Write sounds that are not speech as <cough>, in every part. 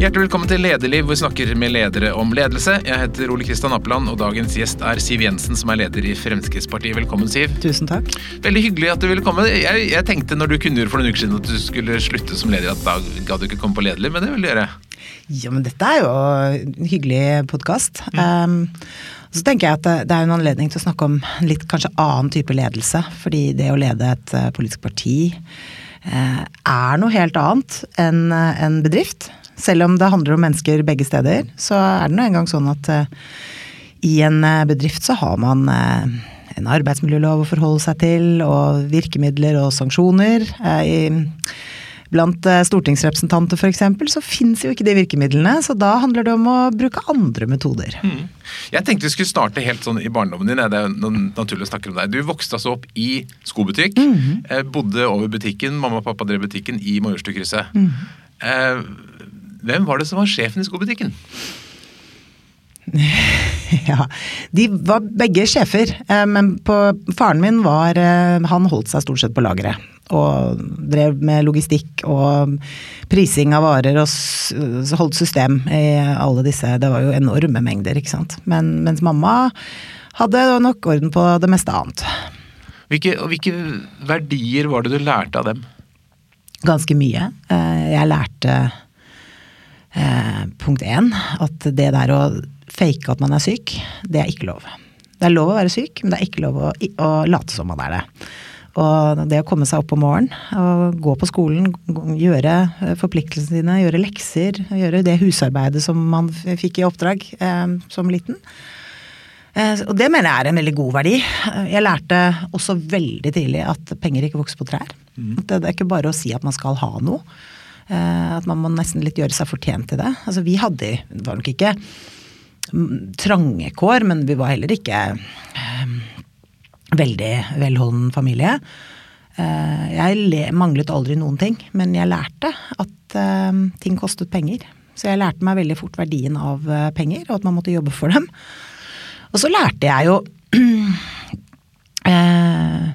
Hjertelig velkommen til Lederliv, hvor vi snakker med ledere om ledelse. Jeg heter Ole Kristian Appeland, og dagens gjest er Siv Jensen, som er leder i Fremskrittspartiet. Velkommen, Siv. Tusen takk. Veldig hyggelig at du ville komme. Jeg, jeg tenkte når du kunngjorde for noen uker siden at du skulle slutte som leder, at da ga du ikke komme på Lederliv, men det vil du gjøre. Ja, men dette er jo en hyggelig podkast. Mm. Um, så tenker jeg at det er en anledning til å snakke om litt kanskje annen type ledelse. Fordi det å lede et uh, politisk parti uh, er noe helt annet enn uh, en bedrift. Selv om det handler om mennesker begge steder, så er det nå engang sånn at uh, i en uh, bedrift så har man uh, en arbeidsmiljølov å forholde seg til, og virkemidler og sanksjoner. I, blant stortingsrepresentanter f.eks. så fins jo ikke de virkemidlene, så da handler det om å bruke andre metoder. Mm. Jeg tenkte vi skulle starte helt sånn i barndommen din. Det er naturlig å snakke om deg. Du vokste altså opp i skobutikk. Mm -hmm. Bodde over butikken. Mamma og pappa drev butikken i Majorstukrysset. Mm -hmm. Hvem var det som var sjefen i skobutikken? <laughs> ja, de var begge sjefer. Eh, men på, faren min var eh, Han holdt seg stort sett på lageret. Og drev med logistikk og prising av varer og holdt system i alle disse. Det var jo enorme mengder, ikke sant. Men, mens mamma hadde nok orden på det meste annet. Hvilke, hvilke verdier var det du lærte av dem? Ganske mye. Eh, jeg lærte eh, punkt én at det der å fake at man er syk, det er ikke lov. Det er lov å være syk, men det er ikke lov å, å late som man er det. Og det å komme seg opp om morgenen og gå på skolen, gjøre eh, forpliktelsene sine, gjøre lekser, gjøre det husarbeidet som man fikk i oppdrag eh, som liten. Eh, og det mener jeg er en veldig god verdi. Jeg lærte også veldig tidlig at penger ikke vokser på trær. Mm. Det, det er ikke bare å si at man skal ha noe. Eh, at man må nesten litt gjøre seg fortjent til det. Altså vi hadde, det var nok ikke trange kår, men vi var heller ikke eh, veldig velholden familie. Eh, jeg manglet aldri noen ting, men jeg lærte at eh, ting kostet penger. Så jeg lærte meg veldig fort verdien av eh, penger, og at man måtte jobbe for dem. Og så lærte jeg jo <clears throat> eh,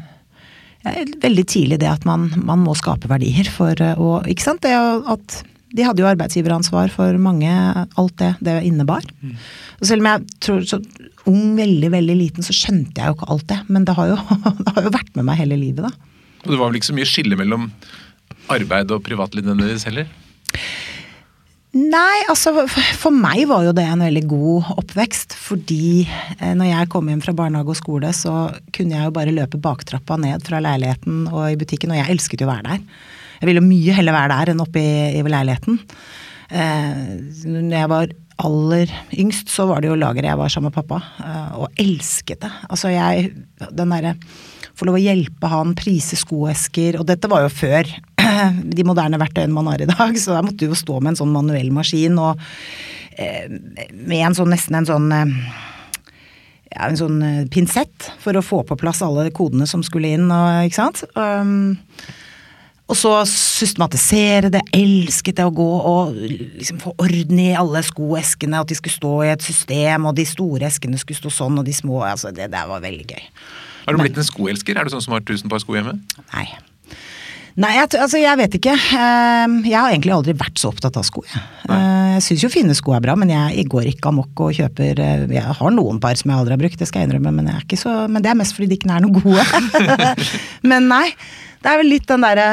veldig tidlig det at man, man må skape verdier for eh, å Ikke sant. Det at de hadde jo arbeidsgiveransvar for mange, alt det det innebar. Mm. Selv om jeg tror så ung, veldig, veldig liten, så skjønte jeg jo ikke alt det. Men det har jo, <laughs> det har jo vært med meg hele livet, da. Og det var vel ikke så mye skille mellom arbeid og privatliv nødvendigvis heller? Nei, altså for meg var jo det en veldig god oppvekst. Fordi eh, når jeg kom hjem fra barnehage og skole, så kunne jeg jo bare løpe baktrappa ned fra leiligheten og i butikken, og jeg elsket jo å være der. Jeg ville mye heller være der enn oppe i, i leiligheten. Eh, når jeg var aller yngst, så var det jo lageret jeg var sammen med pappa, eh, og elsket det. Altså jeg Den derre få lov å hjelpe han, prise skoesker. Og dette var jo før <clears throat> de moderne verktøyene man har i dag, så der måtte du jo stå med en sånn manuell maskin og eh, med en sånn nesten en sånn eh, ja, en sånn eh, pinsett for å få på plass alle kodene som skulle inn, og, ikke sant. Um, og så systematisere det, elsket det å gå og liksom få orden i alle skoeskene, at de skulle stå i et system, og de store eskene skulle stå sånn, og de små altså Det der var veldig gøy. Har du blitt en skoelsker? Er du sånn som har tusen par sko hjemme? Nei. Nei, jeg, altså jeg vet ikke. Ehm, jeg har egentlig aldri vært så opptatt av sko. Jeg, eh, jeg syns jo fine sko er bra, men jeg går ikke amok og kjøper eh, Jeg har noen par som jeg aldri har brukt, det skal jeg innrømme, men, jeg så, men det er mest fordi de ikke er noe gode. <laughs> men nei, det er vel litt den derre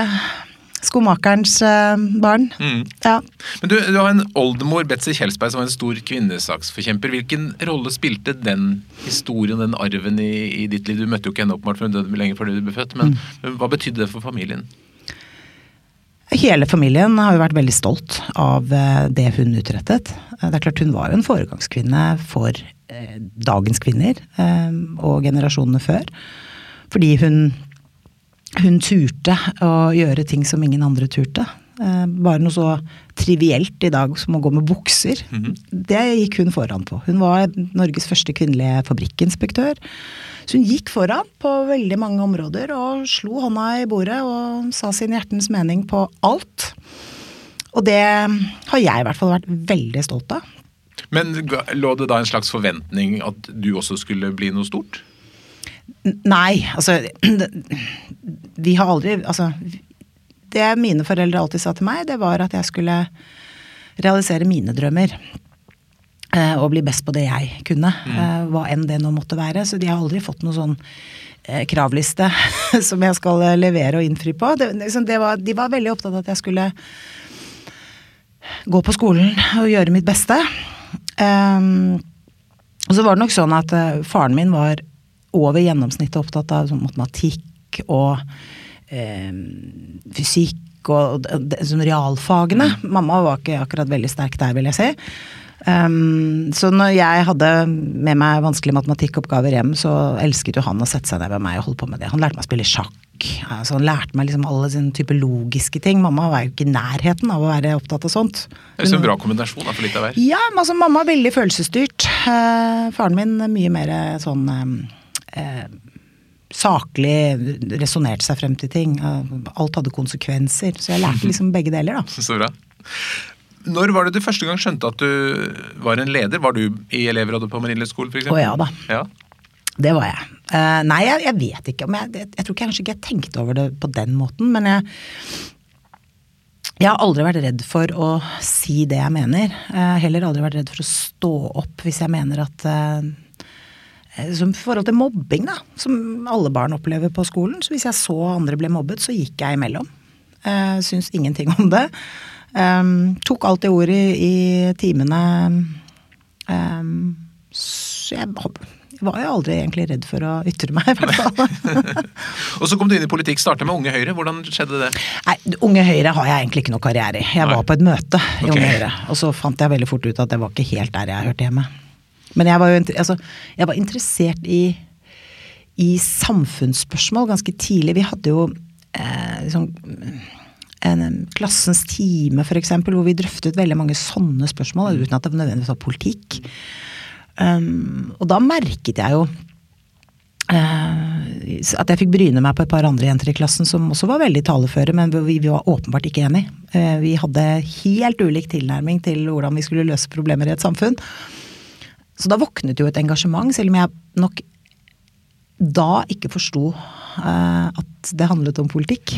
skomakerens uh, barn. Mm. Ja. Men du, du, har en oldemor, Betzy Kjelsberg, som var en stor kvinnesaksforkjemper. Hvilken rolle spilte den historien, den arven, i, i ditt liv? Du møtte jo ikke henne åpenbart, for hun døde lenge før du ble født. Men, mm. hva betydde det for familien? Hele familien har jo vært veldig stolt av eh, det hun utrettet. Det er klart Hun var jo en foregangskvinne for eh, dagens kvinner eh, og generasjonene før. Fordi hun hun turte å gjøre ting som ingen andre turte. Eh, bare noe så trivielt i dag som å gå med bukser. Mm -hmm. Det gikk hun foran på. Hun var Norges første kvinnelige fabrikkinspektør. Så hun gikk foran på veldig mange områder og slo hånda i bordet og sa sin hjertens mening på alt. Og det har jeg i hvert fall vært veldig stolt av. Men lå det da en slags forventning at du også skulle bli noe stort? Nei, altså <clears throat> Vi har aldri Altså Det mine foreldre alltid sa til meg, det var at jeg skulle realisere mine drømmer. Eh, og bli best på det jeg kunne, mm. hva enn det nå måtte være. Så de har aldri fått noen sånn eh, kravliste <laughs> som jeg skal eh, levere og innfri på. Det, liksom, det var, de var veldig opptatt av at jeg skulle gå på skolen og gjøre mitt beste. Um, og så var det nok sånn at eh, faren min var over gjennomsnittet opptatt av sånn matematikk og eh, fysikk og, de, sånn realfagene. Mamma var ikke akkurat veldig sterk der, vil jeg si. Um, så når jeg hadde med meg vanskelige matematikkoppgaver hjem, så elsket jo han å sette seg ned med meg og holde på med det. Han lærte meg å spille sjakk. Altså, han lærte meg liksom alle sine type logiske ting. Mamma var jo ikke i nærheten av å være opptatt av sånt. Det er en bra kombinasjon da, for litt av hver. Ja, altså mamma er veldig følelsesstyrt. Uh, faren min er mye mer sånn eh, eh, saklig, resonnerte seg frem til ting. Eh, alt hadde konsekvenser. Så jeg lærte liksom begge deler, da. <laughs> Så bra. Når var det du første gang skjønte at du var en leder? Var du i elevrådet på Marienlyst skole f.eks.? Å ja da. Ja. Det var jeg. Eh, nei, jeg, jeg vet ikke jeg, jeg Jeg tror kanskje ikke jeg tenkte over det på den måten, men jeg jeg har aldri vært redd for å si det jeg mener. Jeg har heller aldri vært redd for å stå opp hvis jeg mener at eh, Som forhold til mobbing, da. Som alle barn opplever på skolen. Så hvis jeg så andre ble mobbet, så gikk jeg imellom. Uh, syns ingenting om det. Um, tok alltid ordet i, i timene. Um, så jeg, jeg var jo aldri egentlig redd for å ytre meg, i hvert fall. <laughs> Og så kom du inn i politikk, starta med Unge Høyre. Hvordan skjedde det? Nei, Unge Høyre har jeg egentlig ikke noe karriere i. Jeg Nei. var på et møte i okay. Unge Høyre, og så fant jeg veldig fort ut at det var ikke helt der jeg hørte hjemme. Men jeg var jo altså, jeg var interessert i, i samfunnsspørsmål ganske tidlig. Vi hadde jo eh, liksom en Klassens time, eksempel, hvor vi drøftet veldig mange sånne spørsmål, uten at det nødvendigvis var politikk. Um, og da merket jeg jo Uh, at jeg fikk bryne meg på et par andre jenter i klassen som også var veldig taleføre, men vi, vi var åpenbart ikke enige. Uh, vi hadde helt ulik tilnærming til hvordan vi skulle løse problemer i et samfunn. Så da våknet jo et engasjement, selv om jeg nok da ikke forsto uh, at det handlet om politikk.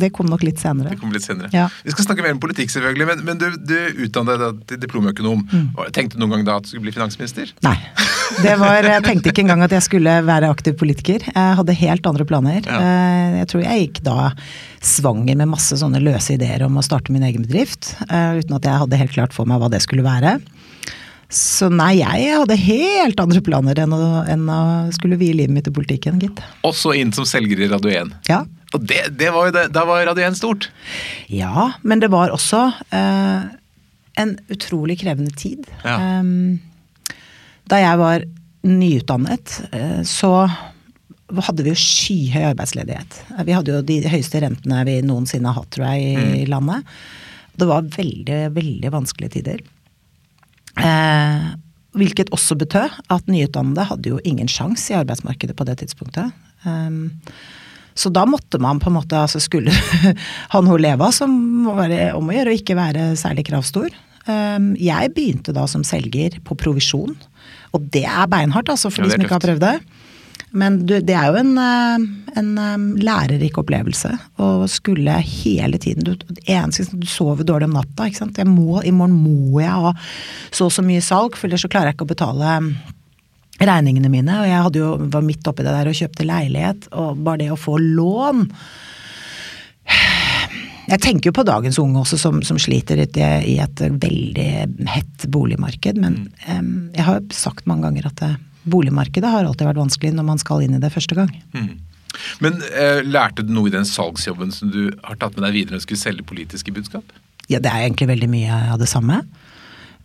Det kom nok litt senere. Det kom litt senere. Ja. Vi skal snakke mer om politikk, selvfølgelig, men, men du, du utdannet deg til diplomøkonom. Mm. Tenkte du noen gang da at du skulle bli finansminister? Nei. Det var, jeg tenkte ikke engang at jeg skulle være aktiv politiker. Jeg hadde helt andre planer. Ja. Eh, Jeg tror jeg gikk da svanger med masse sånne løse ideer om å starte min egen bedrift, eh, uten at jeg hadde helt klart for meg hva det skulle være. Så nei, jeg hadde helt andre planer enn å, enn å skulle vie livet mitt til politikken, gitt. Også inn som selger i Radio 1. Ja. Og det, det var jo det, da var Radio 1 stort. Ja, men det var også eh, en utrolig krevende tid. Ja. Eh, da jeg var nyutdannet, eh, så hadde vi jo skyhøy arbeidsledighet. Eh, Vi hadde jo de høyeste rentene vi noensinne har hatt, tror jeg, i landet. Det var veldig, veldig vanskelige tider. Eh, hvilket også betød at nyutdannede hadde jo ingen sjanse i arbeidsmarkedet på det tidspunktet. Um, så da måtte man på en måte, altså skulle <laughs> han hun leve av, så må være om å gjøre å ikke være særlig kravstor. Um, jeg begynte da som selger på provisjon, og det er beinhardt altså for Ja, de som ikke har prøvd det. Men det er jo en, eh, en eh, lærerik opplevelse å skulle hele tiden du, eneste, du sover dårlig om natta. ikke sant? Jeg må, I morgen må jeg ha så og så mye salg, for ellers så klarer jeg ikke å betale regningene mine. Og jeg hadde jo, var midt oppi det der og kjøpte leilighet, og bare det å få lån Jeg tenker jo på dagens unge også, som, som sliter i i et veldig hett boligmarked. Men um, jeg har jo sagt mange ganger at eh, boligmarkedet har alltid vært vanskelig når man skal inn i det første gang. Men eh, lærte du noe i den salgsjobben som du har tatt med deg videre når du skulle selge politiske budskap? Ja, det er egentlig veldig mye av det samme.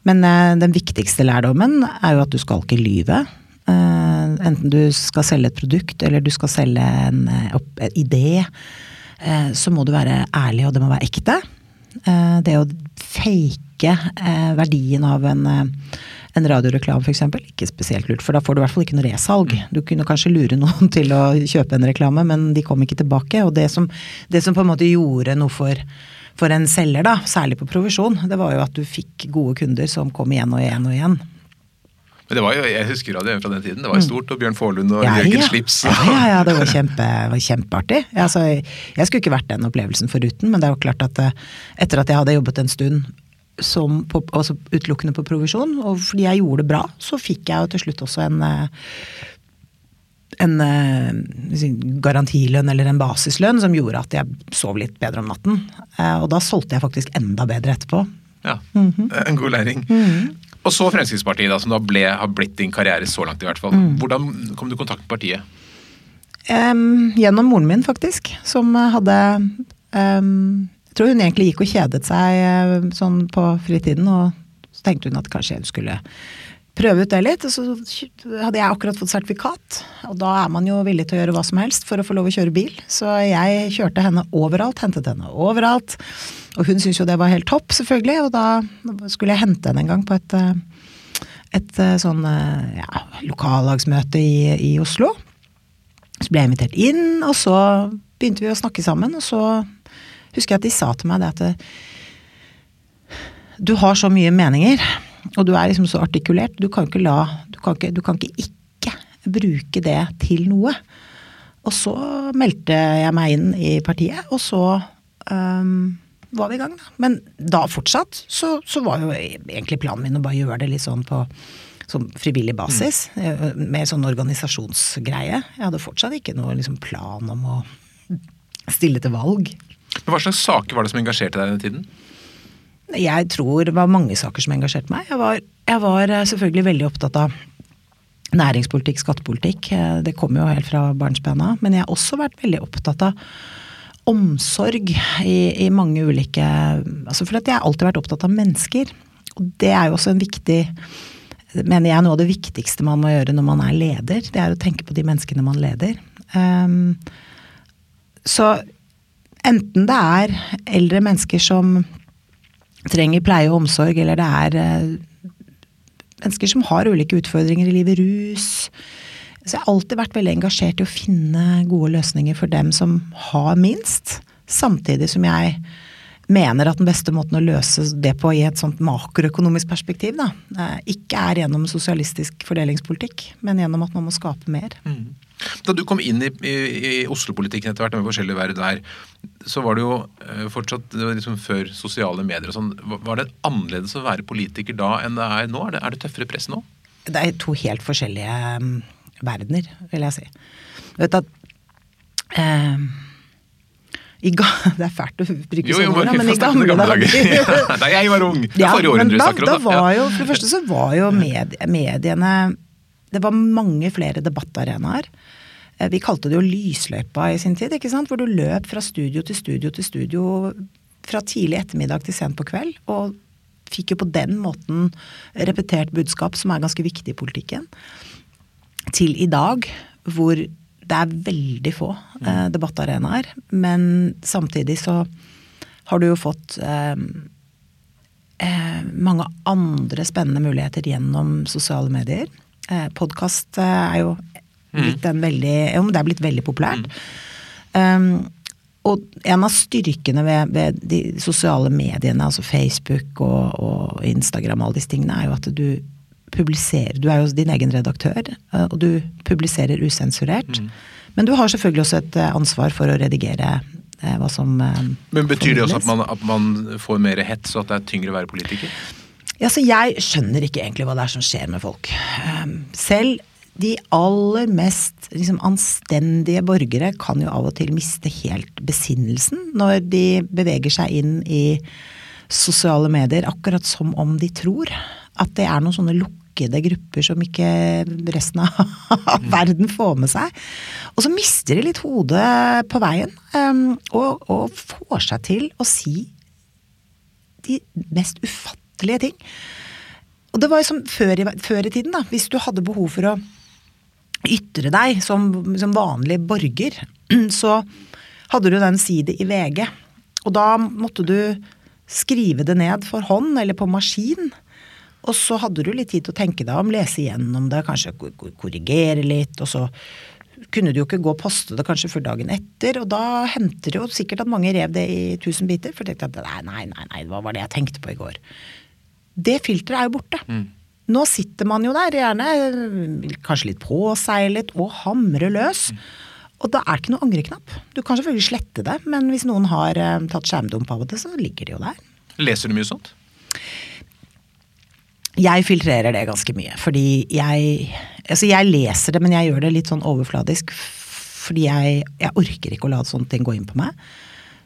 Men eh, den viktigste lærdommen er jo at du skal ikke lyve. Eh, enten du skal selge et produkt, eller du skal selge en, eh, opp, en idé, eh, så må du være ærlig, og det må være ekte. Eh, det å fake eh, verdien av en, eh, en radioreklame f.eks., ikke spesielt lurt, for da får du i hvert fall ikke noe resalg. Du kunne kanskje lure <laughs> noen til å kjøpe en reklame, men de kom ikke tilbake. Og det som, det som på en måte gjorde noe for for en selger, da, særlig på provisjon, det var jo at du fikk gode kunder som kom igjen og igjen og igjen. Men det var jo, Jeg husker Radio fra den tiden. Det var jo stort. Og Bjørn Forlund og Mm. Ja, Jørgen ja. Slips. Ja, ja, ja, det var, kjempe, var kjempeartig. Altså, jeg skulle ikke vært den opplevelsen foruten, men det er jo klart at eh, etter at jeg hadde jobbet en stund som på, altså utelukkende på provisjon. Og fordi jeg gjorde det bra, så fikk jeg jo til slutt også en eh, en eh, garantilønn eller en basislønn som gjorde at jeg sov litt bedre om natten. Eh, og da solgte jeg faktisk enda bedre etterpå. Ja, En god læring. Og så Fremskrittspartiet, da, som da ble, har blitt din karriere så langt. i hvert fall. Hvordan kom du i kontakt med partiet? Um, gjennom moren min, faktisk. Som hadde um, Tror hun egentlig gikk og kjedet seg sånn på fritiden, og så tenkte hun at kanskje hun skulle prøve ut det litt. Og så hadde jeg akkurat fått sertifikat, og da er man jo villig til å gjøre hva som helst for å få lov å kjøre bil. Så jeg kjørte henne overalt, hentet henne overalt. Og hun syntes jo det var helt topp, selvfølgelig, og da skulle jeg hente henne en gang på et, et sånn ja, lokallagsmøte i, i Oslo. Så ble jeg invitert inn, og så begynte vi å snakke sammen, og så husker jeg at de sa til meg det at du har så mye meninger. Og du er liksom så artikulert. Du kan ikke la Du kan ikke, du kan ikke, ikke bruke det til noe. Og så meldte jeg meg inn i partiet, og så um, var vi i gang, da. Men da fortsatt så, så, var jo egentlig planen min å bare gjøre det litt sånn på sånn frivillig basis. Mm. Med sånn organisasjonsgreie. Jeg hadde fortsatt ikke noe liksom, plan om å stille til valg. Men Hva slags saker var det som engasjerte deg i den tiden? Jeg tror det var mange saker som engasjerte meg. Jeg var, jeg var eh, selvfølgelig veldig opptatt av næringspolitikk, skattepolitikk. Eh, det kommer jo helt fra barnsbena. Men jeg har også vært veldig opptatt av omsorg i, i mange ulike altså For jeg har alltid vært opptatt av mennesker. Og det er jo også en viktig mener jeg noe av det viktigste man må gjøre når man er leder. Det er å tenke på de menneskene man leder. Um, så enten det er eldre mennesker som trenger pleie og omsorg, eller det er uh, mennesker som har ulike utfordringer i livet, rus Så jeg har alltid vært veldig engasjert i å finne gode løsninger for dem som har minst. Samtidig som jeg mener at den beste måten å løse det på i et sånt makroøkonomisk perspektiv, da, eh, ikke er gjennom sosialistisk fordelingspolitikk, men gjennom at man må skape mer. Mm. Da du kom inn i, i, i Oslo-politikken etter hvert med forskjellige verv der, så var det jo eh, fortsatt det var liksom før sosiale medier og sånn. Var det annerledes å være politiker da enn det er nå? Er det, er det tøffere press nå? Det er to helt forskjellige um, verdener, vil jeg si. Vet du at um, <laughs> det er fælt å bruke sånne ord, men i gamle, gamle dager <laughs> Da jeg var ung! Det ja, forrige århundre vi snakker om. Da, da var jo, for det første så var jo med, mediene Det var mange flere debattarenaer. Eh, vi kalte det jo lysløypa i sin tid, ikke sant? hvor du løp fra studio til studio til studio fra tidlig ettermiddag til sent på kveld. Og fikk jo på den måten repetert budskap, som er ganske viktig i politikken. Til i dag, hvor det er veldig få eh, debattarenaer. Men samtidig så har du jo fått eh, eh, mange andre spennende muligheter gjennom sosiale medier. Eh, Podkast eh, er jo mm. blitt en veldig Jo, det er blitt veldig populært. Mm. Um, og en av styrkene ved, ved, de sosiale mediene, altså Facebook og, og Instagram og alle disse tingene, er jo at du publiserer Du er jo din egen redaktør, eh, og du publiserer usensurert. Mm. Men du har selvfølgelig også et eh, ansvar for å redigere eh, hva som Men Betyr det også at man, at man får mer hets, og at det er tyngre å være politiker? Ja, så Jeg skjønner ikke egentlig hva det er som skjer med folk. Selv de aller mest liksom, anstendige borgere kan jo av og til miste helt besinnelsen når de beveger seg inn i sosiale medier, akkurat som om de tror at det er noen sånne lukkede grupper som ikke resten av <laughs> verden får med seg. Og så mister de litt hodet på veien, um, og, og får seg til å si de mest ufattelige ting. Og det var jo som før i, før i tiden, da. Hvis du hadde behov for å ytre deg som, som vanlig borger, <clears throat> så hadde du den side i VG. Og da måtte du skrive det ned for hånd eller på maskin. Og så hadde du litt tid til å tenke deg om, lese igjennom det, kanskje korrigere litt, og så kunne du jo ikke gå og poste det kanskje før dagen etter, og da hendte det jo sikkert at mange rev det i tusen biter, for tenkte at nei, nei, nei, hva var det jeg tenkte på i går? Det filteret er jo borte. Mm. Nå sitter man jo der, gjerne kanskje litt påseilet, og hamrer løs. Mm. Og da er det ikke noe angreknapp. Du kan selvfølgelig slette det, men hvis noen har uh, tatt skjermdump av det, så ligger det jo der. Leser du mye sånt? Jeg filtrerer det ganske mye, fordi jeg Altså, jeg leser det, men jeg gjør det litt sånn overfladisk. Fordi jeg, jeg orker ikke å la sånne ting gå inn på meg.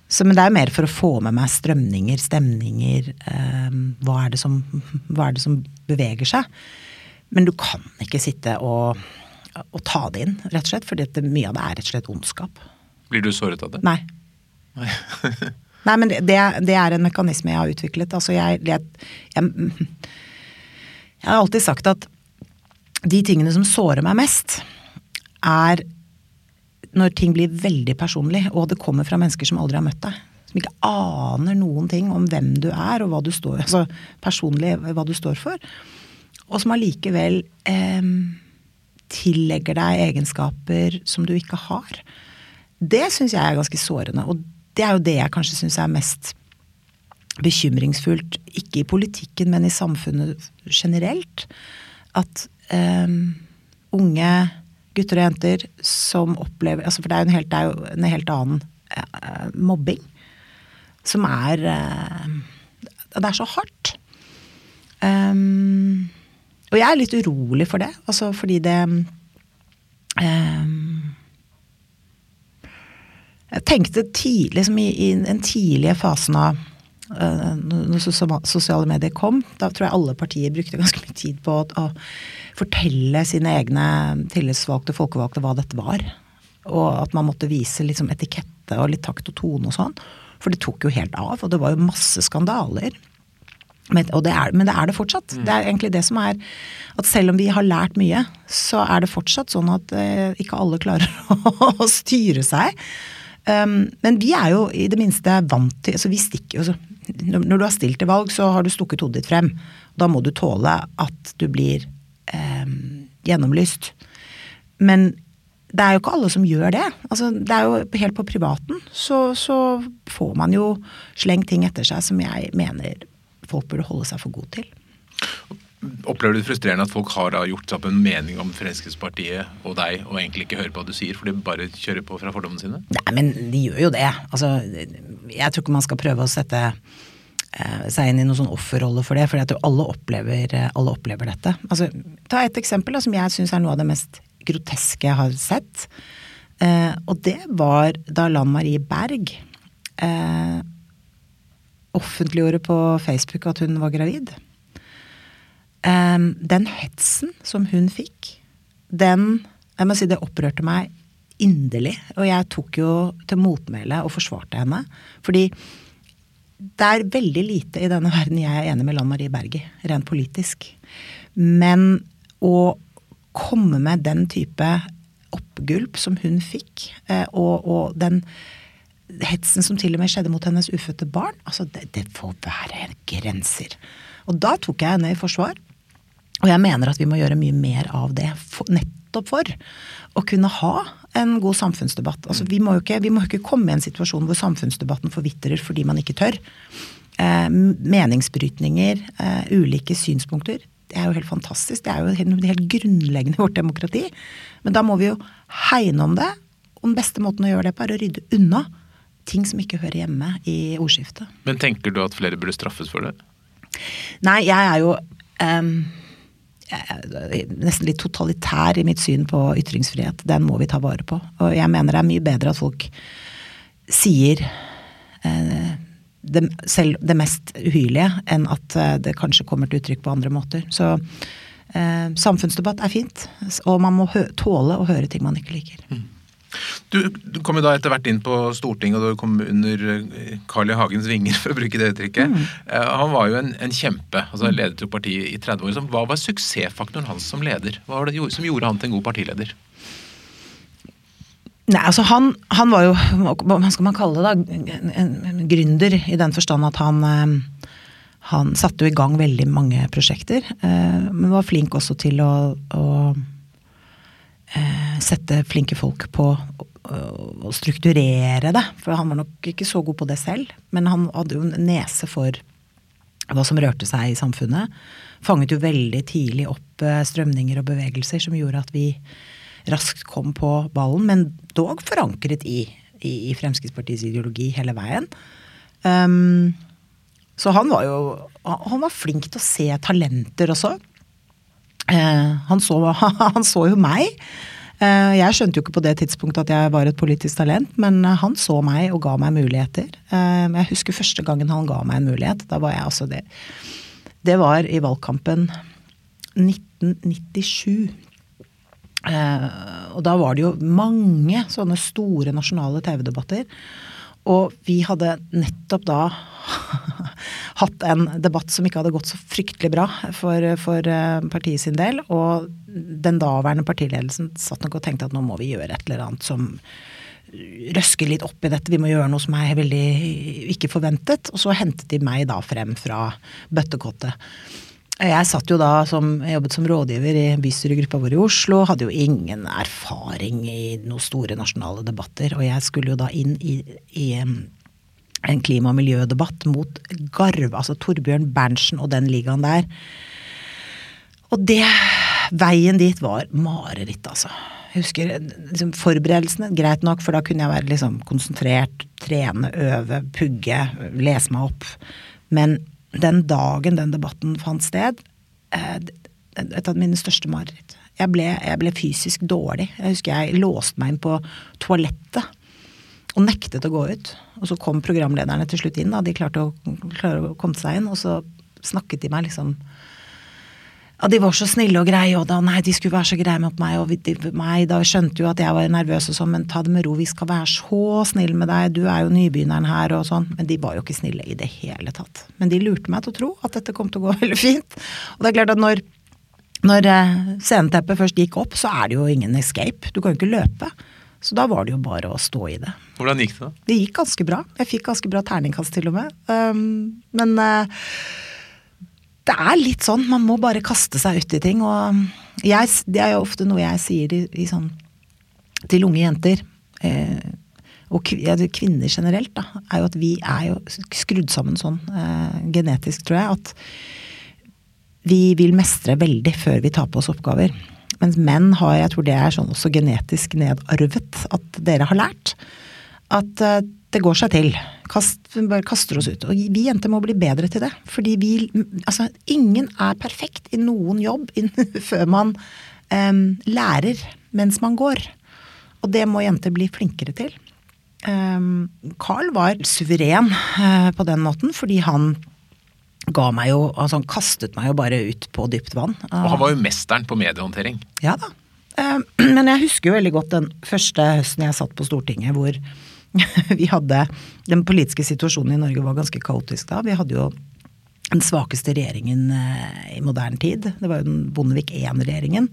Så, men det er mer for å få med meg strømninger, stemninger. Eh, hva, er det som, hva er det som beveger seg? Men du kan ikke sitte og, og ta det inn, rett og slett. For mye av det er rett og slett ondskap. Blir du såret av det? Nei. Nei. <laughs> Nei, men det, det, er en mekanisme jeg har utviklet. Altså, jeg, jeg, jeg, jeg har alltid sagt at de tingene som sårer meg mest, er når ting blir veldig personlig, og det kommer fra mennesker som aldri har møtt deg. Som ikke aner noen ting om hvem du er, og hva du står altså personlig hva du står for. Og som allikevel eh, tillegger deg egenskaper som du ikke har. Det syns jeg er ganske sårende. Og det er jo det jeg kanskje syns er mest bekymringsfullt. Ikke i politikken, men i samfunnet generelt. At eh, unge gutter og jenter som opplever altså For det er jo en helt, en helt annen uh, mobbing. Som er uh, Det er så hardt. Um, og jeg er litt urolig for det, altså fordi det um, Jeg tenkte tidlig, liksom i, i den tidlige fasen av når sosiale medier kom, da tror jeg alle partier brukte ganske mye tid på å, å fortelle sine egne tillitsvalgte, folkevalgte, hva dette var. Og at man måtte vise liksom etikette og litt takt og tone og sånn. For det tok jo helt av, og det var jo masse skandaler. Men, det er, men det er det fortsatt. Mm. Det er egentlig det som er at selv om vi har lært mye, så er det fortsatt sånn at eh, ikke alle klarer å, <laughs> å styre seg. Um, men vi er jo i det minste vant til altså vi stikker, altså, Når du har stilt til valg, så har du stukket hodet ditt frem. Da må du tåle at du blir um, gjennomlyst. Men det er jo ikke alle som gjør det. Altså, det er jo helt på privaten så, så får man jo slengt ting etter seg som jeg mener folk burde holde seg for god til. Opplever du det frustrerende at folk har gjort seg opp en mening om Fremskrittspartiet og deg, og egentlig ikke hører på hva du sier, for de bare kjører på fra fordommene sine? Nei, men de gjør jo det. Altså, jeg tror ikke man skal prøve å sette eh, seg inn i noen sånn offerrolle for det, for jeg tror alle opplever, alle opplever dette. Altså, ta et eksempel da, som jeg syns er noe av det mest groteske jeg har sett. Eh, og det var da Lan Marie Berg eh, offentliggjorde på Facebook at hun var gravid. Um, den hetsen som hun fikk, den Jeg må si det opprørte meg inderlig. Og jeg tok jo til motmæle og forsvarte henne. Fordi det er veldig lite i denne verden jeg er enig med Lan Marie Berge, rent politisk. Men å komme med den type oppgulp som hun fikk, eh, og, og den hetsen som til og med skjedde mot hennes ufødte barn, altså det, det får være grenser. Og da tok jeg henne i forsvar. Og jeg mener at vi må gjøre mye mer av det, for, nettopp for å kunne ha en god samfunnsdebatt. Altså, vi, må ikke, vi må ikke komme i en situasjon hvor samfunnsdebatten forvitrer fordi man ikke tør. Eh, meningsbrytninger, eh, ulike synspunkter. Det er jo helt fantastisk. Det er jo helt, helt grunnleggende i vårt demokrati. Men da må vi jo hegne om det. Og den beste måten å gjøre det på, er å rydde unna ting som ikke hører hjemme i ordskiftet. Men tenker du at flere burde straffes for det? Nei, jeg er jo um, nesten litt totalitær i mitt syn på ytringsfrihet. Den må vi ta vare på. Og jeg mener det er mye bedre at folk sier eh, det, selv det mest uhyrlige, enn at eh, det kanskje kommer til uttrykk på andre måter. Så eh, samfunnsdebatt er fint, og man må tåle å høre ting man ikke liker. Mm. Du, du, kom jo da etter hvert inn på Stortinget, og du kom under eh, Carl I. Hagens vinger, <laughs> for å bruke det uttrykket. Mm. Uh, han var jo en, en kjempe. altså Ledet jo partiet i 30 år. Hva var suksessfaktoren hans som leder? Hva var det som gjorde han til en god partileder? Nei, altså han, han var jo, hva skal man kalle det, da, en, en, gründer i den forstand at han eh, han satte jo i gang veldig mange prosjekter, men var flink også til å, å eh, sette flinke folk på å strukturere det. For han var nok ikke så god på det selv. Men han hadde jo en nese for hva som rørte seg i samfunnet. Fanget jo veldig tidlig opp eh, strømninger og bevegelser som gjorde at vi raskt kom på ballen, men dog forankret i, i, i Fremskrittspartiets ideologi hele veien. Um, Så han var jo Han var flink til å se talenter også. Eh, han, så, <laughs> han så jo meg. Eh, jeg skjønte jo ikke på det tidspunktet at jeg var et politisk talent, men han så meg og ga meg muligheter. Eh, jeg husker første gangen han ga meg en mulighet. Da var jeg altså det Det var i valgkampen 1997. og da var det jo mange sånne store nasjonale TV-debatter. Og vi hadde nettopp da <laughs> hatt en debatt som ikke hadde gått så fryktelig bra for, for eh, partiet sin del. Og den daværende partiledelsen satt nok og tenkte at nå må vi gjøre et eller annet som røsker litt opp i dette, vi må gjøre noe som er veldig ikke forventet. Og så hentet de meg da frem fra bøttekottet. Jeg satt jo da som, jobbet som rådgiver i bystyregruppa vår i Oslo, hadde jo ingen erfaring i noen store nasjonale debatter. Og jeg skulle jo da inn i, i en klima- og miljødebatt mot Garv, altså Torbjørn Berntsen og den ligaen der. Og det Veien dit var mareritt, altså. Jeg husker liksom, forberedelsene, greit nok, for da kunne jeg være liksom konsentrert, trene, øve, pugge, lese meg opp. Men den dagen den debatten fant sted, eh, et av mine største mareritt. Jeg ble, jeg ble fysisk dårlig. Jeg husker jeg låste meg inn på toalettet og nektet å gå ut. Og så kom programlederne til slutt inn, da. De klarte å, klarte å komme seg inn. Og så snakket de meg liksom ja, de var så snille og greie, og da nei, de skulle være så greie mot meg, og de, meg, da skjønte jo at jeg var nervøs og sånn, men ta det med ro, vi skal være så snille med deg, du er jo nybegynneren her og sånn. Men de var jo ikke snille i det hele tatt. Men de lurte meg til å tro at dette kom til å gå <laughs> veldig fint. Og det er klart at når, når eh, sceneteppet først gikk opp, så er det jo ingen escape. Du kan jo ikke løpe. Så da var det jo bare å stå i det. Hvordan gikk det da? Det gikk ganske bra. Jeg fikk ganske bra terningkast til og med. Um, men uh, det er litt sånn, man må bare kaste seg uti ting. Og jeg, det er jo ofte noe jeg sier i, i sånn, til unge jenter. Eh, og kvinner generelt, da, er jo at vi er jo skrudd sammen sånn eh, genetisk, tror jeg, at vi vil mestre veldig før vi tar på oss oppgaver. Mens menn har, jeg tror det er sånn også genetisk nedarvet, at dere har lært at uh, det går seg til. Kast, bare kaster oss ut. Og vi jenter må bli bedre til det. Fordi vi Altså, ingen er perfekt i noen jobb <laughs> før man um, lærer mens man går. Og det må jenter bli flinkere til. Um, Carl var suveren uh, på den måten, fordi han ga meg jo Altså, han kastet meg jo bare ut på dypt vann. Og han var jo mesteren på mediehåndtering. Ja da. Uh, <clears throat> men jeg husker jo veldig godt den første høsten jeg satt på Stortinget, hvor <laughs> vi hadde Den politiske situasjonen i Norge var ganske kaotisk da. Vi hadde jo den svakeste regjeringen eh, i moderne tid. Det var jo den Bondevik I-regjeringen.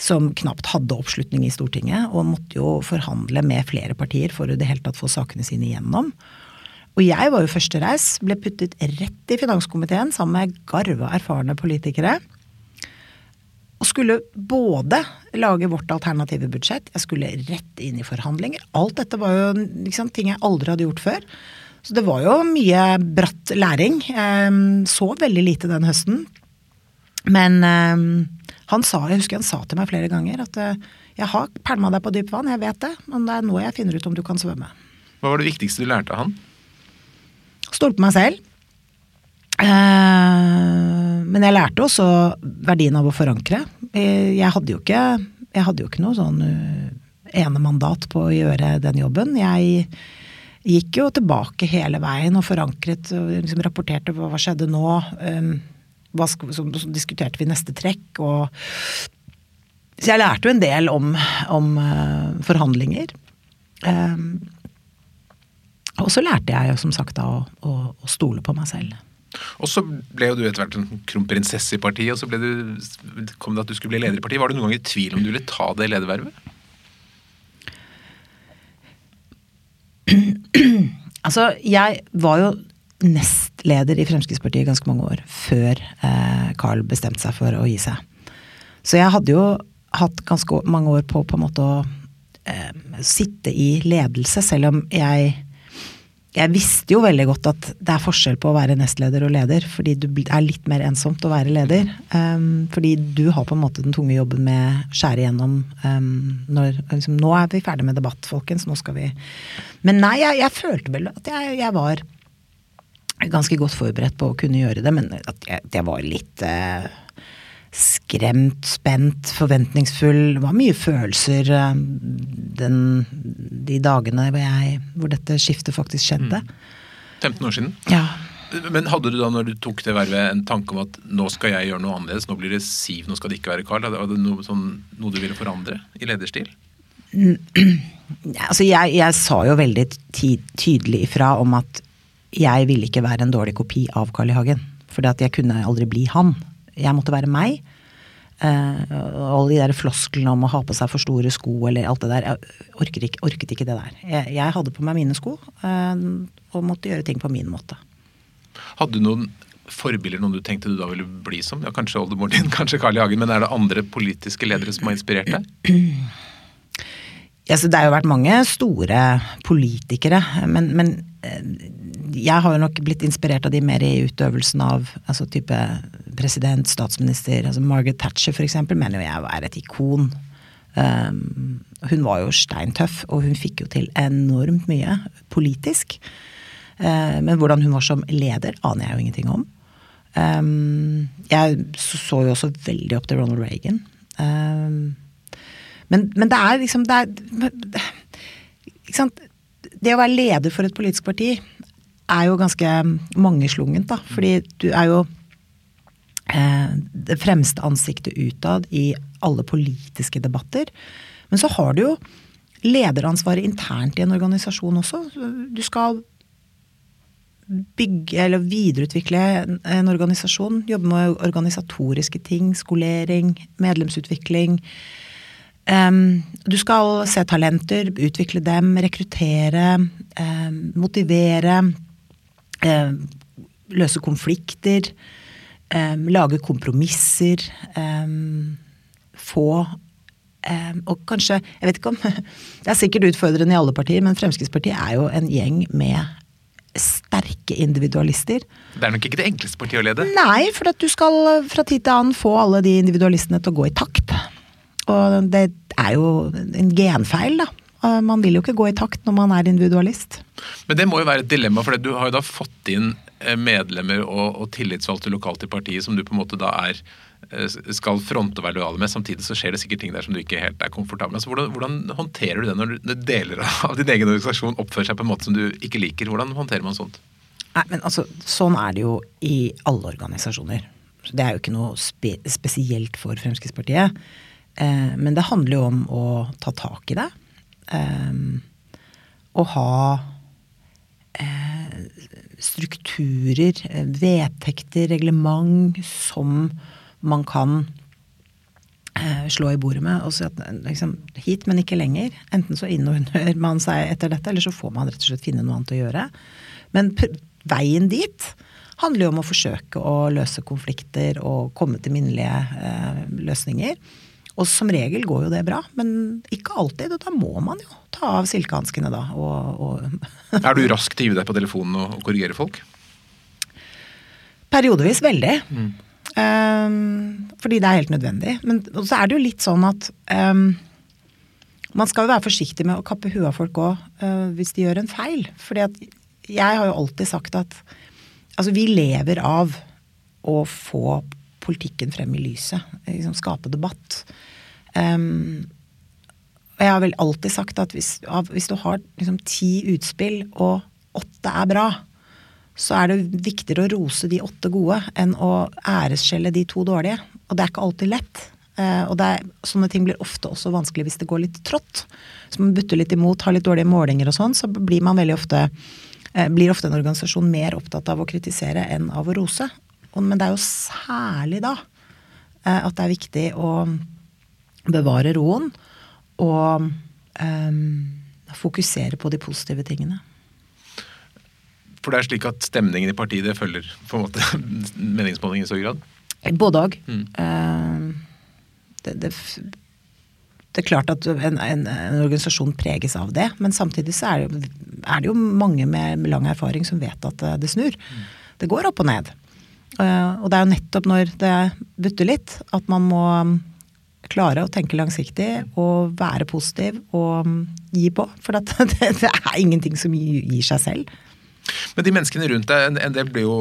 Som knapt hadde oppslutning i Stortinget, og måtte jo forhandle med flere partier for å det hele tatt få sakene sine igjennom. Og jeg var jo førstereis, ble puttet rett i finanskomiteen sammen med garva erfarne politikere. Og skulle både lage vårt alternative budsjett, jeg skulle rett inn i forhandlinger. Alt dette var jo liksom, ting jeg aldri hadde gjort før. Så det var jo mye bratt læring. Jeg så veldig lite den høsten. Men han sa, jeg husker han sa til meg flere ganger at jeg har pælma deg på dypt vann, jeg vet det, men det er nå jeg finner ut om du kan svømme. Hva var det viktigste du lærte av han? Stole på meg selv. Eh, men jeg lærte også verdien av å forankre. Eh, jeg hadde jo ikke, hadde jo ikke noe sånn uh, enemandat på å gjøre den jobben. Jeg gikk jo tilbake hele veien og forankret og liksom rapporterte hva skjedde nå. Um, hva, så, diskuterte vi neste trekk og Så jeg lærte jo en del om, om uh, forhandlinger. Um, og så lærte jeg jo som sagt da å, å, å stole på meg selv. Og så ble jo du etter hvert en kronprinsesse i partiet, og så du, kom det at du skulle bli leder i partiet. Var du noen gang i tvil om du ville ta det ledervervet? <clears throat> Altså, jeg var jo nestleder i Fremskrittspartiet ganske mange år før eh, Carl bestemte seg for å gi seg. Så jeg hadde jo hatt ganske mange år på på en måte å eh, sitte i ledelse, selv om jeg jeg visste jo veldig godt at det er forskjell på å være nestleder og leder, fordi det er litt mer ensomt å være leder. Um, fordi du har på en måte den tunge jobben med å skjære igjennom um, når liksom, Nå er vi ferdig med debatt, folkens. Nå skal vi Men nei, jeg, jeg følte vel at jeg, jeg, var ganske godt forberedt på å kunne gjøre det, men at jeg, at jeg var litt eh, skremt, spent, forventningsfull. Det var mye følelser eh, den, de dagene hvor, jeg, hvor dette skiftet faktisk skjedde. 15 år siden. Ja. Men hadde du da når du tok det vervet en tanke om at nå skal jeg gjøre noe annerledes, nå blir det Siv, nå skal det ikke være Carl? Var det noe, sånn, noe du ville forandre i lederstil? <clears throat> Altså, jeg, jeg sa jo veldig tydelig ifra om at jeg ville ikke være en dårlig kopi av Carl I. Hagen. For jeg kunne aldri bli han. Jeg måtte være meg. Uh, og alle de der flosklene om å ha på seg for store sko eller alt det der. Jeg orket ikke, orket ikke det der. Jeg, jeg, hadde på meg mine sko uh, og måtte gjøre ting på min måte. Hadde du noen forbilder, noen du tenkte du da ville bli som? Ja, Kanskje oldemoren din, <laughs> kanskje Carl I. Hagen, men er det andre politiske ledere som har inspirert deg? Ja, det har jo vært mange store politikere, men, men eh, jeg har jo nok blitt inspirert av de mer i utøvelsen av altså type president, statsminister. altså Margaret Thatcher for eksempel, mener jo jeg er et ikon. Um, hun var jo steintøff, og hun fikk jo til enormt mye politisk. Uh, men hvordan hun var som leder, aner jeg jo ingenting om. Um, jeg så jo også veldig opp til Ronald Reagan. Um, men, men, det er liksom det er, Det å være leder for et politisk parti er jo ganske mangeslungent, da. Fordi du er jo eh, det fremste ansiktet utad i alle politiske debatter. Men så har du jo lederansvaret internt i en organisasjon også. Du skal bygge eller videreutvikle en organisasjon. Jobbe med organisatoriske ting. Skolering, medlemsutvikling. Um, du skal se talenter, utvikle dem, rekruttere, um, motivere. Um, løse konflikter. lage kompromisser. få Og kanskje Jeg vet ikke om <laughs> Det er sikkert utfordrende i alle partier, men Fremskrittspartiet er jo en gjeng med sterke individualister. Det er nok ikke det enkleste partiet å lede? Nei, for at du skal fra tid til annen få alle de individualistene til å gå i takt. Og det er jo en genfeil, da. Man vil jo ikke gå i takt når man er individualist. Men det må jo være et dilemma, for du har jo da fått inn eh, medlemmer og, og tillitsvalgte lokalt i partiet som du på en måte da er eh, skal fronte og være lojale med. Samtidig så skjer det sikkert ting der som du ikke helt er komfortabel med. Så hvordan, hvordan håndterer du det når deler av din egen organisasjon oppfører seg på en måte som du ikke liker? Hvordan håndterer man sånt? Nei, men altså, Sånn er det jo i alle organisasjoner. Så Det er jo ikke noe spe spesielt for Fremskrittspartiet. Eh, men det handler jo om å ta tak i det. Eh, å ha eh, strukturer, vedtekter, reglement som man kan slå i bordet med og si at liksom, hit, men ikke lenger. Enten så innordner man seg etter dette, eller så får man rett og slett finne noe annet å gjøre. Men veien dit handler jo om å forsøke å løse konflikter og komme til minnelige eh, løsninger. Og som regel går jo det bra, men ikke alltid. Og da må man jo ta av silkehanskene, da. Og, og er du rask til å gi deg på telefonen og, og korrigere folk? Periodevis veldig. Mm. Um, fordi det er helt nødvendig. Men så er det jo litt sånn at um, man skal jo være forsiktig med å kappe huet av folk òg uh, eh, hvis de gjør en feil. Fordi at jeg har jo alltid sagt at altså vi lever av å få politikken frem i lyset. Liksom skape debatt. Um, og jeg har vel alltid sagt at hvis, hvis du har liksom ti utspill, og åtte er bra, så er det viktigere å rose de åtte gode enn å æresskjelle de to dårlige. Og det er ikke alltid lett. Uh, og er, sånne ting blir ofte også vanskelig hvis det går litt trått. Så man butter litt imot, har litt dårlige målinger og sånn, så blir man veldig ofte uh, blir ofte en organisasjon mer opptatt av å kritisere enn av å rose. Men det er jo særlig da uh, at det er viktig å bevare roen og um, fokusere på de positive tingene. For det er slik at stemningen i partiet det følger på en måte <laughs> meningsmåling i så grad? Både òg. Mm. Uh, det, det, det, er klart at en, en, en, organisasjon preges av det, men samtidig så er det, er det, jo mange med lang erfaring som vet at det snur. Mm. Det går opp og ned. Uh, og det er jo nettopp når det butter litt, at man må klare å tenke langsiktig og være positiv og gi på. For <laughs> det, det, er ingenting som gir seg selv. Men de menneskene rundt deg, en- del blir jo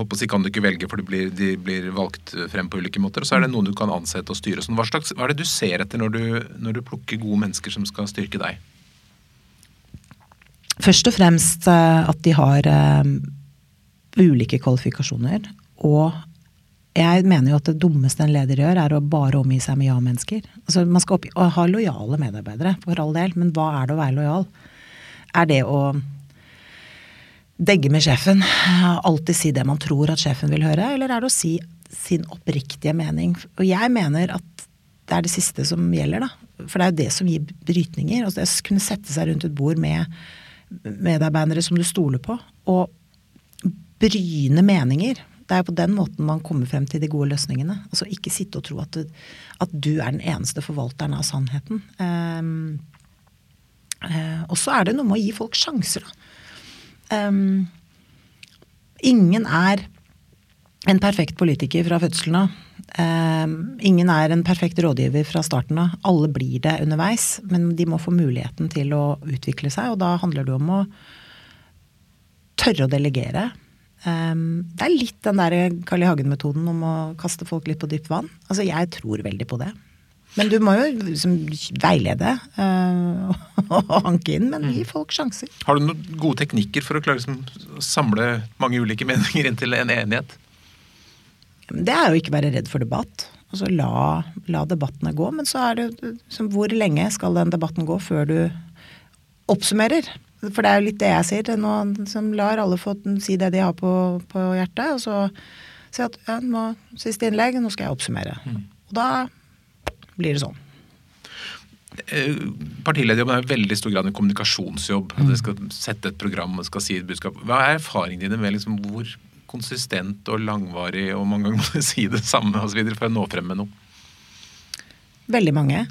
å si, kan du ikke velge, for de blir, de blir valgt frem på ulike måter. Og så er det noen du kan ansette og styre. Sånn. Hva, slags, hva er det du ser etter når du, når du plukker gode mennesker som skal styrke deg? Først og fremst eh, at de har eh, ulike kvalifikasjoner. Og jeg mener jo at det dummeste en leder gjør, er å bare omgi seg med ja-mennesker. Altså, man skal oppgi, ha lojale medarbeidere, for all del, men hva er det å være lojal? Er det å degge med sjefen, alltid si det man tror at sjefen vil høre, eller er det å si sin oppriktige mening? Og jeg mener at det er det siste som gjelder, da. For det er jo det som gir brytninger. Altså det å kunne sette seg rundt et bord med medarbeidere som du stoler på, og bryne meninger. Det er på den måten man kommer frem til de gode løsningene. Altså ikke sitte og tro at du, at du er den eneste forvalteren av sannheten. Um, uh, og så er det noe med å gi folk sjanser, da. Um, ingen er en perfekt politiker fra fødselen av. Um, ingen er en perfekt rådgiver fra starten av. Alle blir det underveis, men de må få muligheten til å utvikle seg, og da handler det om å tørre å delegere. Um, det er litt den der Carl I. Hagen-metoden om å kaste folk litt på dypt vann. Altså, jeg tror veldig på det. Men du må jo liksom veilede uh, <laughs> og hanke inn, men gi folk sjanser. Har du noen gode teknikker for å klare liksom, å samle mange ulike <laughs> meninger inn til en enighet? Det er jo ikke være redd for debatt. Altså la, la debattene gå. Men så er det jo liksom, Hvor lenge skal den debatten gå før du oppsummerer? For det er jo litt det jeg sier. Nå, som lar alle få si det de har på, på hjertet. Og så si at ja, nå, siste innlegg, nå skal jeg oppsummere. Mm. Og da blir det sånn. Eh, Partilederjobben er i veldig stor grad en kommunikasjonsjobb. Mm. Det skal sette et program og skal si et budskap. Hva er erfaringene dine med liksom hvor konsistent og langvarig og mange ganger må du si det samme videre for å nå frem med noe? Veldig mange.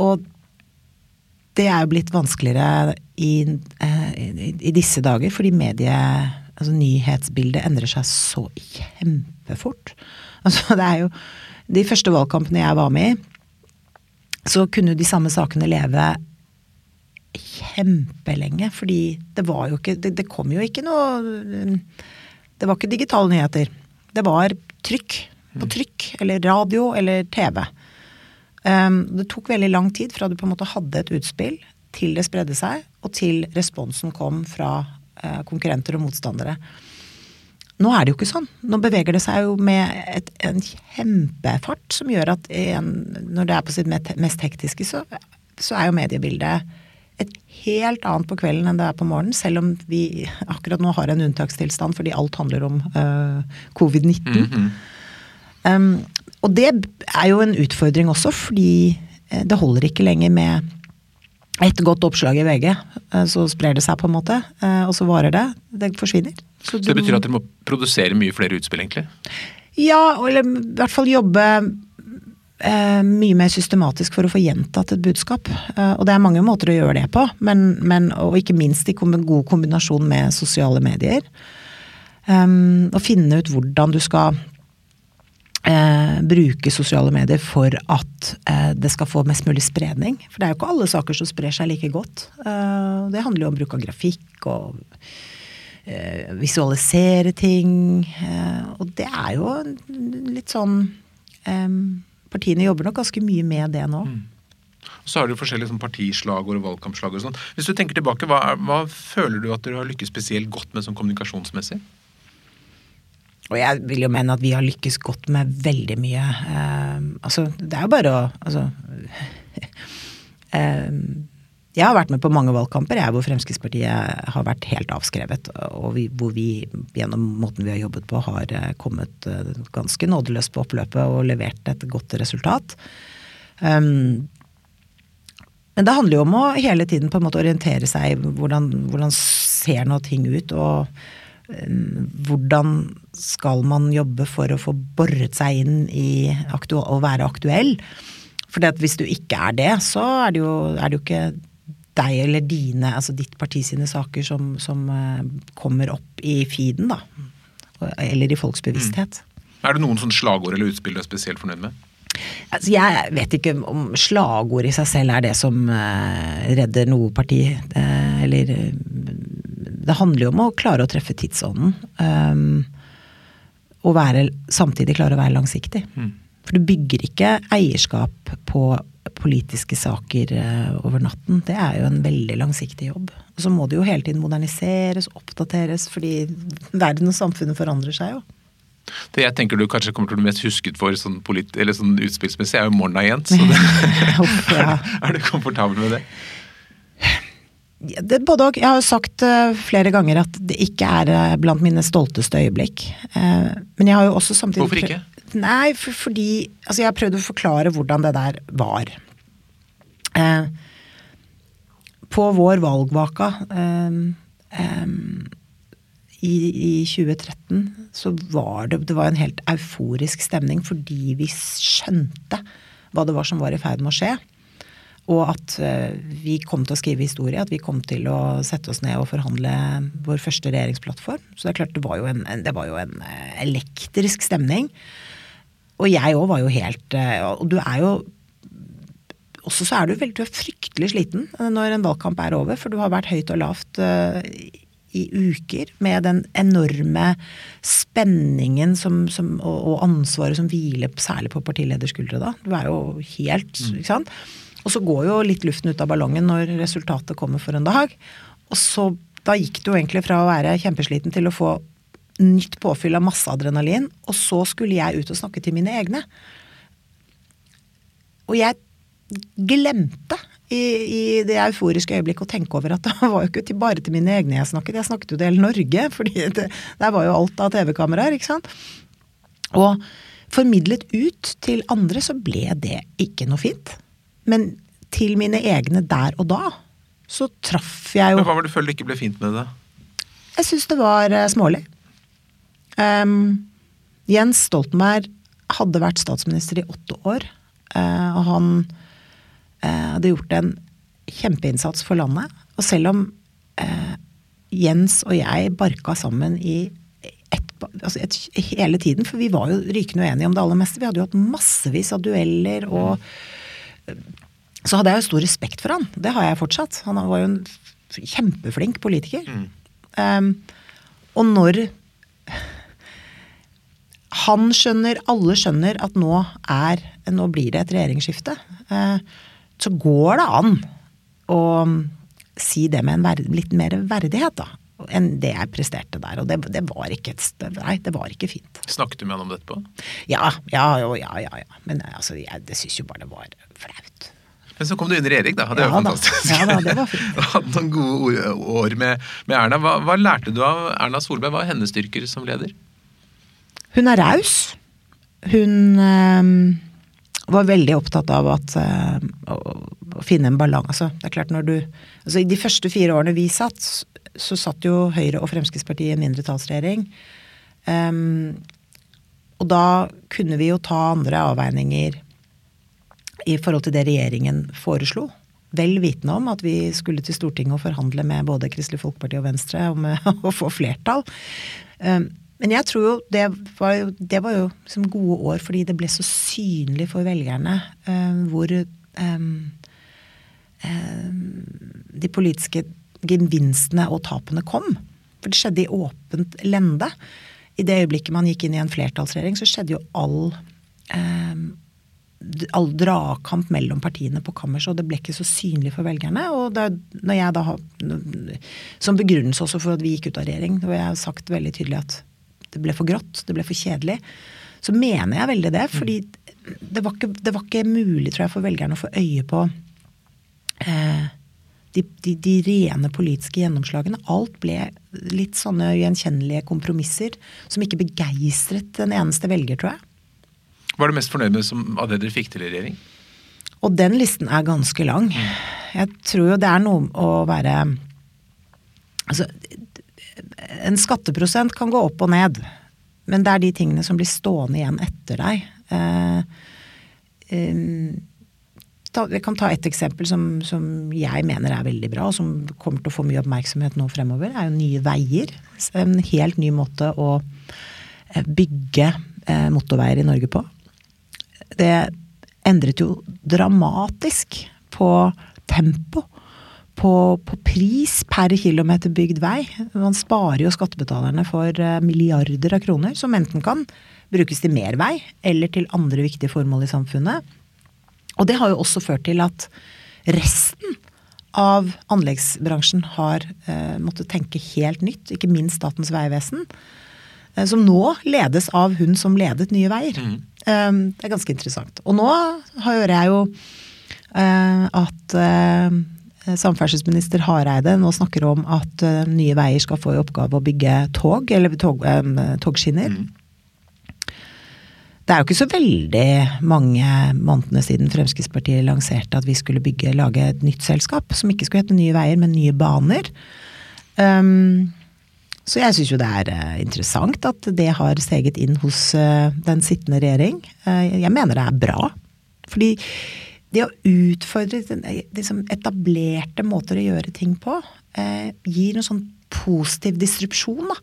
Og det er jo blitt vanskeligere i, eh, i, i disse dager, fordi medie, altså nyhetsbildet endrer seg så kjempefort. Altså det er jo De første valgkampene jeg var med i, så kunne de samme sakene leve kjempelenge. Fordi det var jo ikke Det, det kom jo ikke noe Det var ikke digitale nyheter. Det var trykk på trykk, eller radio, eller TV. Um, det tok veldig lang tid fra du på en måte hadde et utspill, til det spredde seg, og til responsen kom fra uh, konkurrenter og motstandere. Nå er det jo ikke sånn. Nå beveger det seg jo med et, en kjempefart som gjør at en, når det er på sitt mest hektiske, så, så er jo mediebildet et helt annet på kvelden enn det er på morgenen, selv om vi akkurat nå har en unntakstilstand fordi alt handler om uh, covid-19. Mm -hmm. um, og det er jo en utfordring også, fordi det holder ikke lenger med et godt oppslag i VG, så sprer det seg på en måte, og så varer det. Det forsvinner. Så, det betyr at dere må produsere mye flere utspill, egentlig? Ja, eller i hvert fall jobbe eh, mye mer systematisk for å få gjentatt et budskap. Eh, og det er mange måter å gjøre det på, men, men, og ikke minst i god kombinasjon med sosiale medier. Um, å finne ut hvordan du skal eh, bruke sosiale medier for at eh, det skal få mest mulig spredning. For det er jo ikke alle saker som sprer seg like godt. Eh, det handler jo om bruk av grafikk og eh, visualisere ting. og det er jo litt sånn Partiene jobber nok ganske mye med det nå. Mm. Så har du forskjellige sånn, partislagord og valgkampslagord. og sånn. Hvis du tenker tilbake, hva, er, hva føler du at dere har lykkes spesielt godt med sånn kommunikasjonsmessig? Og jeg vil jo mene at vi har lykkes godt med veldig mye. Eh, altså, det er jo bare å Altså <laughs> eh, Jeg har vært med på mange valgkamper jeg, hvor Fremskrittspartiet har vært helt avskrevet. Og vi, hvor vi gjennom måten vi har jobbet på, har kommet ganske nådeløst på oppløpet og levert et godt resultat. Um, men det handler jo om å hele tiden på en måte orientere seg hvordan, hvordan ser nå ting ut, og um, hvordan skal man jobbe for å få boret seg inn i å være aktuell? For hvis du ikke er det, så er det jo, er det jo ikke deg eller dine, altså ditt parti sine saker som, som uh, kommer opp i feeden, da. Eller i folks bevissthet. Mm. Er det noen sånn slagord eller utspill du er spesielt fornøyd med? Altså, jeg vet ikke om slagord i seg selv er det som uh, redder noe parti. Eller det handler jo om å klare å treffe tidsånden. Um, og være, samtidig klare å være langsiktig. Mm. For du bygger ikke eierskap på politiske saker uh, over natten. Det er jo en veldig langsiktig jobb. Og så må det jo hele tiden moderniseres, oppdateres, fordi verden og samfunnet forandrer seg jo. Det jeg tenker du kanskje kommer til å bli mest husket for sånn, polit sånn utspillsmessig, er jo Morna Jens. Så det, <laughs> ja. <laughs> er du komfortabel med det? <laughs> det, både og. Jeg har jo sagt uh, flere ganger at det ikke er uh, blant mine stolteste øyeblikk. Uh, men jeg har jo også samtidig Hvorfor ikke? Nei, for, fordi Altså, jeg har prøvd å forklare hvordan det der var. på vår valgvaka i, i 2013 så var det, det var en helt euforisk stemning fordi vi skjønte hva det var som var i ferd med å skje. Og at uh, vi kom til å skrive historie, at vi kom til å sette oss ned og forhandle vår første regjeringsplattform. Så det er klart, det var jo en, det var jo en uh, elektrisk stemning. Og jeg òg var jo helt uh, Og du er jo Også så er du, veldig, du er fryktelig sliten når en valgkamp er over, for du har vært høyt og lavt i uker med den enorme spenningen som, som, og, og, ansvaret som hviler særlig på partilederskuldre. da. Du er jo helt mm. ikke sant? Og så går jo litt luften ut av ballongen når resultatet kommer for en dag. Og så da gikk det jo egentlig fra å være kjempesliten til å få nytt påfyll av masse adrenalin. Og så skulle jeg ut og snakke til mine egne. Og jeg glemte i, i det euforiske øyeblikket å tenke over at <laughs> det var jo ikke til, bare til mine egne jeg snakket, jeg snakket jo til hele Norge. <laughs> fordi det, der var jo alt av TV-kameraer, ikke sant. Og formidlet ut til andre så ble det ikke noe fint. Men til mine egne der og da, så traff jeg jo Men Hva var det du følte ikke ble fint med det? Jeg syns det var uh, smålig. Um, Jens Stoltenberg hadde vært statsminister i åtte år. Uh, og han uh, hadde gjort en kjempeinnsats for landet. Og selv om Jens og jeg barka sammen i et, altså et, hele tiden, for vi var jo rykende uenige om det aller meste. Vi hadde jo hatt massevis av dueller og mm så hadde jeg jo stor respekt for han. Det har jeg fortsatt. Han var jo en kjempeflink politiker. Mm. Um, og når han skjønner, alle skjønner at nå er Nå blir det et regjeringsskifte. Uh, så går det an å si det med en verd, litt mer verdighet, da. Enn det jeg presterte der. Og det, det var ikke et, Nei, det var ikke fint. Snakket du med han om dette på? Ja, ja, ja. ja, ja. Men altså, jeg det syns jo bare det var flaut. Men så kom du inn i regjering, da. Det ja, var fantastisk. Da. Ja, da, det var fint. <laughs> Hadde noen gode år med, med Erna. Hva, hva, lærte du av Erna Solberg? Hva er hennes styrker som leder? Hun er raus. Hun øh, var veldig opptatt av at, øh, å, å, finne en balanse. Det er klart når du altså I de første fire årene vi satt, så satt jo Høyre og Fremskrittspartiet i en mindretallsregjering. Um, og da kunne vi jo ta andre avveininger i forhold til det regjeringen foreslo. Vel vitende om at vi skulle til Stortinget og forhandle med både Kristelig Folkeparti og Venstre om <laughs> å få flertall. Um, men jeg tror jo det var jo, det var jo som gode år fordi det ble så synlig for velgerne um, hvor um, de politiske gevinstene og tapene kom. For det skjedde i åpent lende. I det øyeblikket man gikk inn i en flertallsregjering, så skjedde jo all all dragkamp mellom partiene på kammerset, og det ble ikke så synlig for velgerne. Og det, når jeg da Som begrunnelse også for at vi gikk ut av regjering, hvor jeg har sagt veldig tydelig at det ble for grått, det ble for kjedelig, så mener jeg veldig det. Fordi det var ikke, det var ikke mulig, tror jeg, for velgerne å få øye på eh, de, de, de, rene politiske gjennomslagene. Alt ble litt sånne gjenkjennelige kompromisser som ikke begeistret en eneste velger, tror jeg. Hva er du mest fornøyd med som, av det dere fikk til i regjering? Og den listen er ganske lang. Jeg tror jo det er noe å være Altså, en skatteprosent kan gå opp og ned, men det er de tingene som blir stående igjen etter deg. Eh, eh, jeg kan ta et eksempel som, som, jeg mener er veldig bra, og som kommer til å få mye oppmerksomhet nå fremover. er jo Nye Veier. En helt ny måte å eh, bygge eh, motorveier i Norge på det endret jo dramatisk på tempo på, på, pris per kilometer bygd vei. Man sparer jo skattebetalerne for eh, milliarder av kroner, som enten kan brukes til mer vei eller til andre viktige formål i samfunnet. Og det har jo også ført til at resten av anleggsbransjen har eh, måttet tenke helt nytt, ikke minst Statens vegvesen. Eh, som nå ledes av hun som ledet Nye Veier. Mm. Eh, det er ganske interessant. Og nå hører jeg jo eh, at eh, samferdselsminister Hareide nå snakker om at eh, Nye Veier skal få i oppgave å bygge tog, eller tog, togskinner. Mm. Det er jo ikke så veldig mange månedene siden Fremskrittspartiet lanserte at vi skulle bygge, lage et nytt selskap, som ikke skulle hete Nye Veier, men Nye Baner. Um, så jeg syns jo det er uh, interessant at det har steget inn hos uh, den sittende regjering. Uh, jeg mener det er bra. Fordi det å utfordre liksom, etablerte måter å gjøre ting på, gir en sånn positiv disrupsjon, da.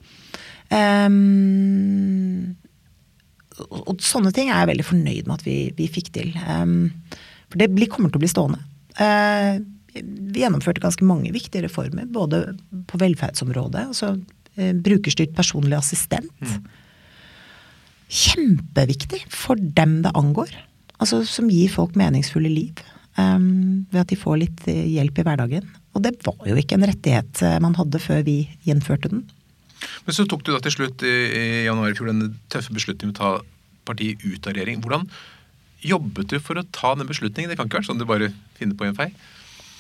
Um, og sånne ting er jeg veldig fornøyd med at vi, vi fikk til. Um, for det blir, kommer til å bli stående. Uh, vi gjennomførte ganske mange viktige reformer, både på velferdsområdet. altså uh, Brukerstyrt personlig assistent. Mm. Kjempeviktig for dem det angår. Altså Som gir folk meningsfulle liv. Um, ved at de får litt eh, hjelp i hverdagen. Og det var jo ikke en rettighet man hadde før vi gjenførte den. Men så tok du da til slutt i, i januar i fjor den tøffe beslutningen om å ta partiet ut av regjering. Hvordan jobbet du for å ta den beslutningen? Det kan ikke være sånn du bare finner på i en fei?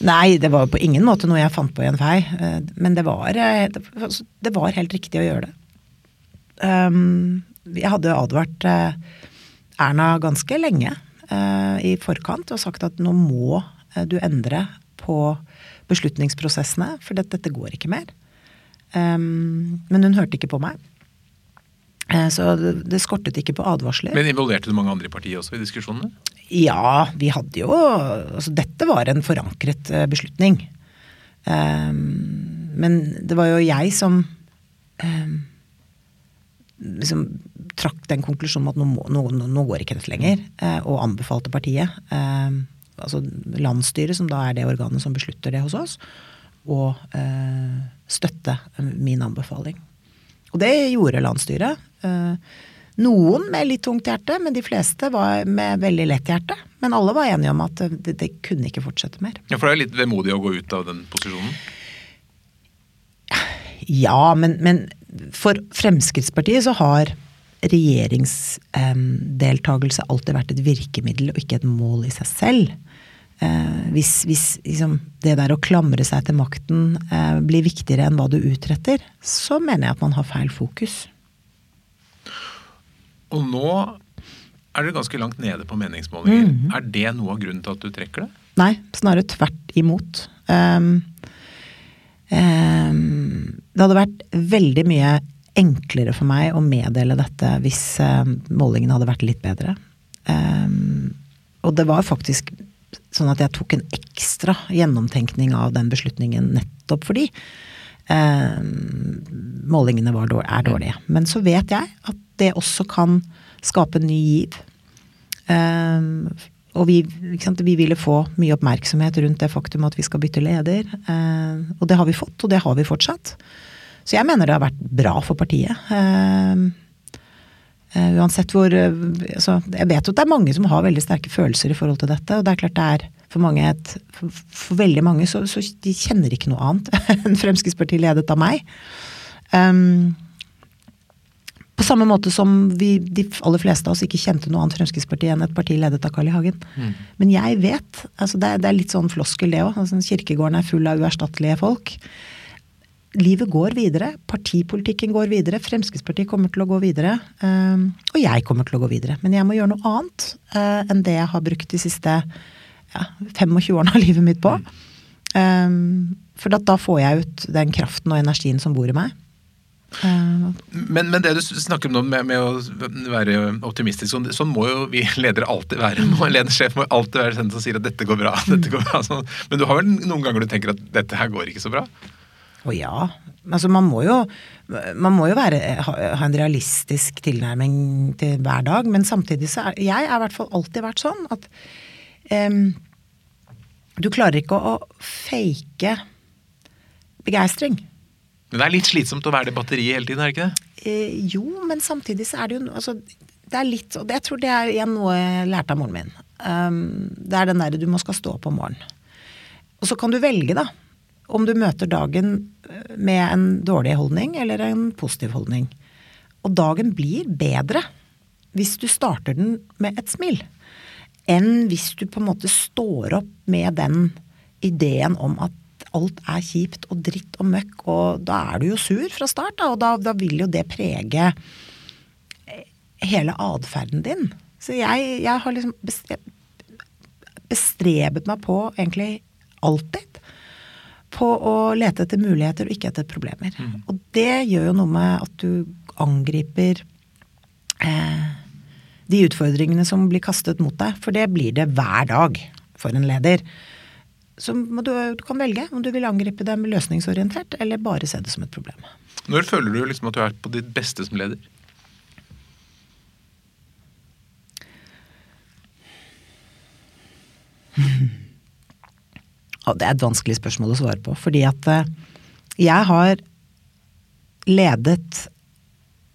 Nei, det var på ingen måte noe jeg fant på i en fei. Eh, men det var, eh, altså, det var helt riktig å gjøre det. Um, jeg hadde advart eh, Erna ganske lenge i forkant og sagt at nå må du endre på beslutningsprosessene, for dette, går ikke mer. Um, men hun hørte ikke på meg. Uh, så det, det, skortet ikke på advarsler. Men involverte du mange andre i partiet også i diskusjonene? Ja, vi hadde jo Altså dette var en forankret uh, beslutning. Um, men det var jo jeg som um, liksom trakk den konklusjonen at nå, må, nå, nå går ikke dette lenger, uh, og anbefalte partiet. altså landsstyret, som da er det organet som beslutter det hos oss og eh, støtte min anbefaling. Og det gjorde landsstyret. Eh, noen med litt tungt hjerte, men de fleste var med veldig lett hjerte. Men alle var enige om at det, det kunne ikke fortsette mer. Ja, For det er litt vemodig å gå ut av den posisjonen? Ja, men, men for Fremskrittspartiet så har regjeringsdeltakelse alltid vært et virkemiddel og ikke et mål i seg selv eh, hvis, hvis liksom, det der å klamre seg til makten eh, blir viktigere enn hva du utretter, så mener jeg at man har feil fokus. Og nå er du ganske langt nede på meningsmålinger. Mm -hmm. Er det noe av grunnen til at du trekker det? Nei, snarere tvert imot. Um, um, det hadde vært veldig mye enklere for meg å meddele dette hvis um, målingene hadde vært litt bedre. og det var faktisk sånn at jeg tok en ekstra gjennomtenkning av den beslutningen nettopp fordi eh, målingene dårlige, er dårlige. Men så vet jeg at det også kan skape ny giv. Eh, og vi, vi, ville få mye oppmerksomhet rundt det faktum at vi skal bytte leder. Eh, og det har vi fått, og det har vi fortsatt. Så jeg mener det har vært bra for partiet. Eh, Uh, uansett hvor uh, altså, Jeg vet jo at det er mange som har veldig sterke følelser i forhold til dette. Og det er klart det er for mange et, for, for, veldig mange så, så, de kjenner ikke noe annet <laughs> enn Fremskrittspartiet ledet av meg. Um, på samme måte som vi, de aller fleste av oss ikke kjente noe annet Fremskrittspartiet enn et parti ledet av Carl I. Hagen. Mm. Men jeg vet, altså det, det, er litt sånn floskel det òg. Altså, kirkegården er full av uerstattelige folk livet går videre. Partipolitikken går videre. Fremskrittspartiet kommer til å gå videre. Um, og jeg kommer til å gå videre. Men jeg må gjøre noe annet uh, enn det jeg har brukt de siste ja, 25 årene av livet mitt på. Um, for da får jeg ut den kraften og energien som bor i meg. Uh, men, men, det du snakker om nå med, med å være optimistisk, sånn, sånn, må jo vi ledere alltid være. En ledersjef må alltid være den som sier at dette går bra. <laughs> dette går bra. Sånn. Men du har vel noen ganger du tenker at dette her går ikke så bra? Å ja. Altså man må jo, man må jo være, ha, ha, en realistisk tilnærming til hver dag, men samtidig så er Jeg har i hvert fall alltid vært sånn at um, Du klarer ikke å fake begeistring. Men det er litt slitsomt å være det batteriet hele tiden, er det ikke det? Eh, jo, men samtidig så er det jo altså, Det er litt Og jeg tror det er igjen noe jeg lærte av moren min. Um, det er den derre du må skal stå opp om morgenen. Og så kan du velge, da. Om du møter dagen eh, med en dårlig holdning eller en positiv holdning. Og dagen blir bedre hvis du starter den med et smil. Enn hvis du på en måte står opp med den ideen om at alt er kjipt og dritt og møkk, og da er du jo sur fra start, da, og da, da vil jo det prege eh, hele atferden din. Så jeg, jeg har liksom bestrebet meg på, egentlig alltid, på å lete etter muligheter og ikke etter problemer. Og det gjør jo noe med at du angriper eh, de utfordringene som blir kastet mot deg, for det blir det hver dag for en leder. Så du, du kan velge om du vil angripe dem løsningsorientert, eller bare se det som et problem. Når føler du liksom at du er på ditt beste som leder? <laughs> Det er et vanskelig spørsmål å svare på, fordi at eh, jeg har ledet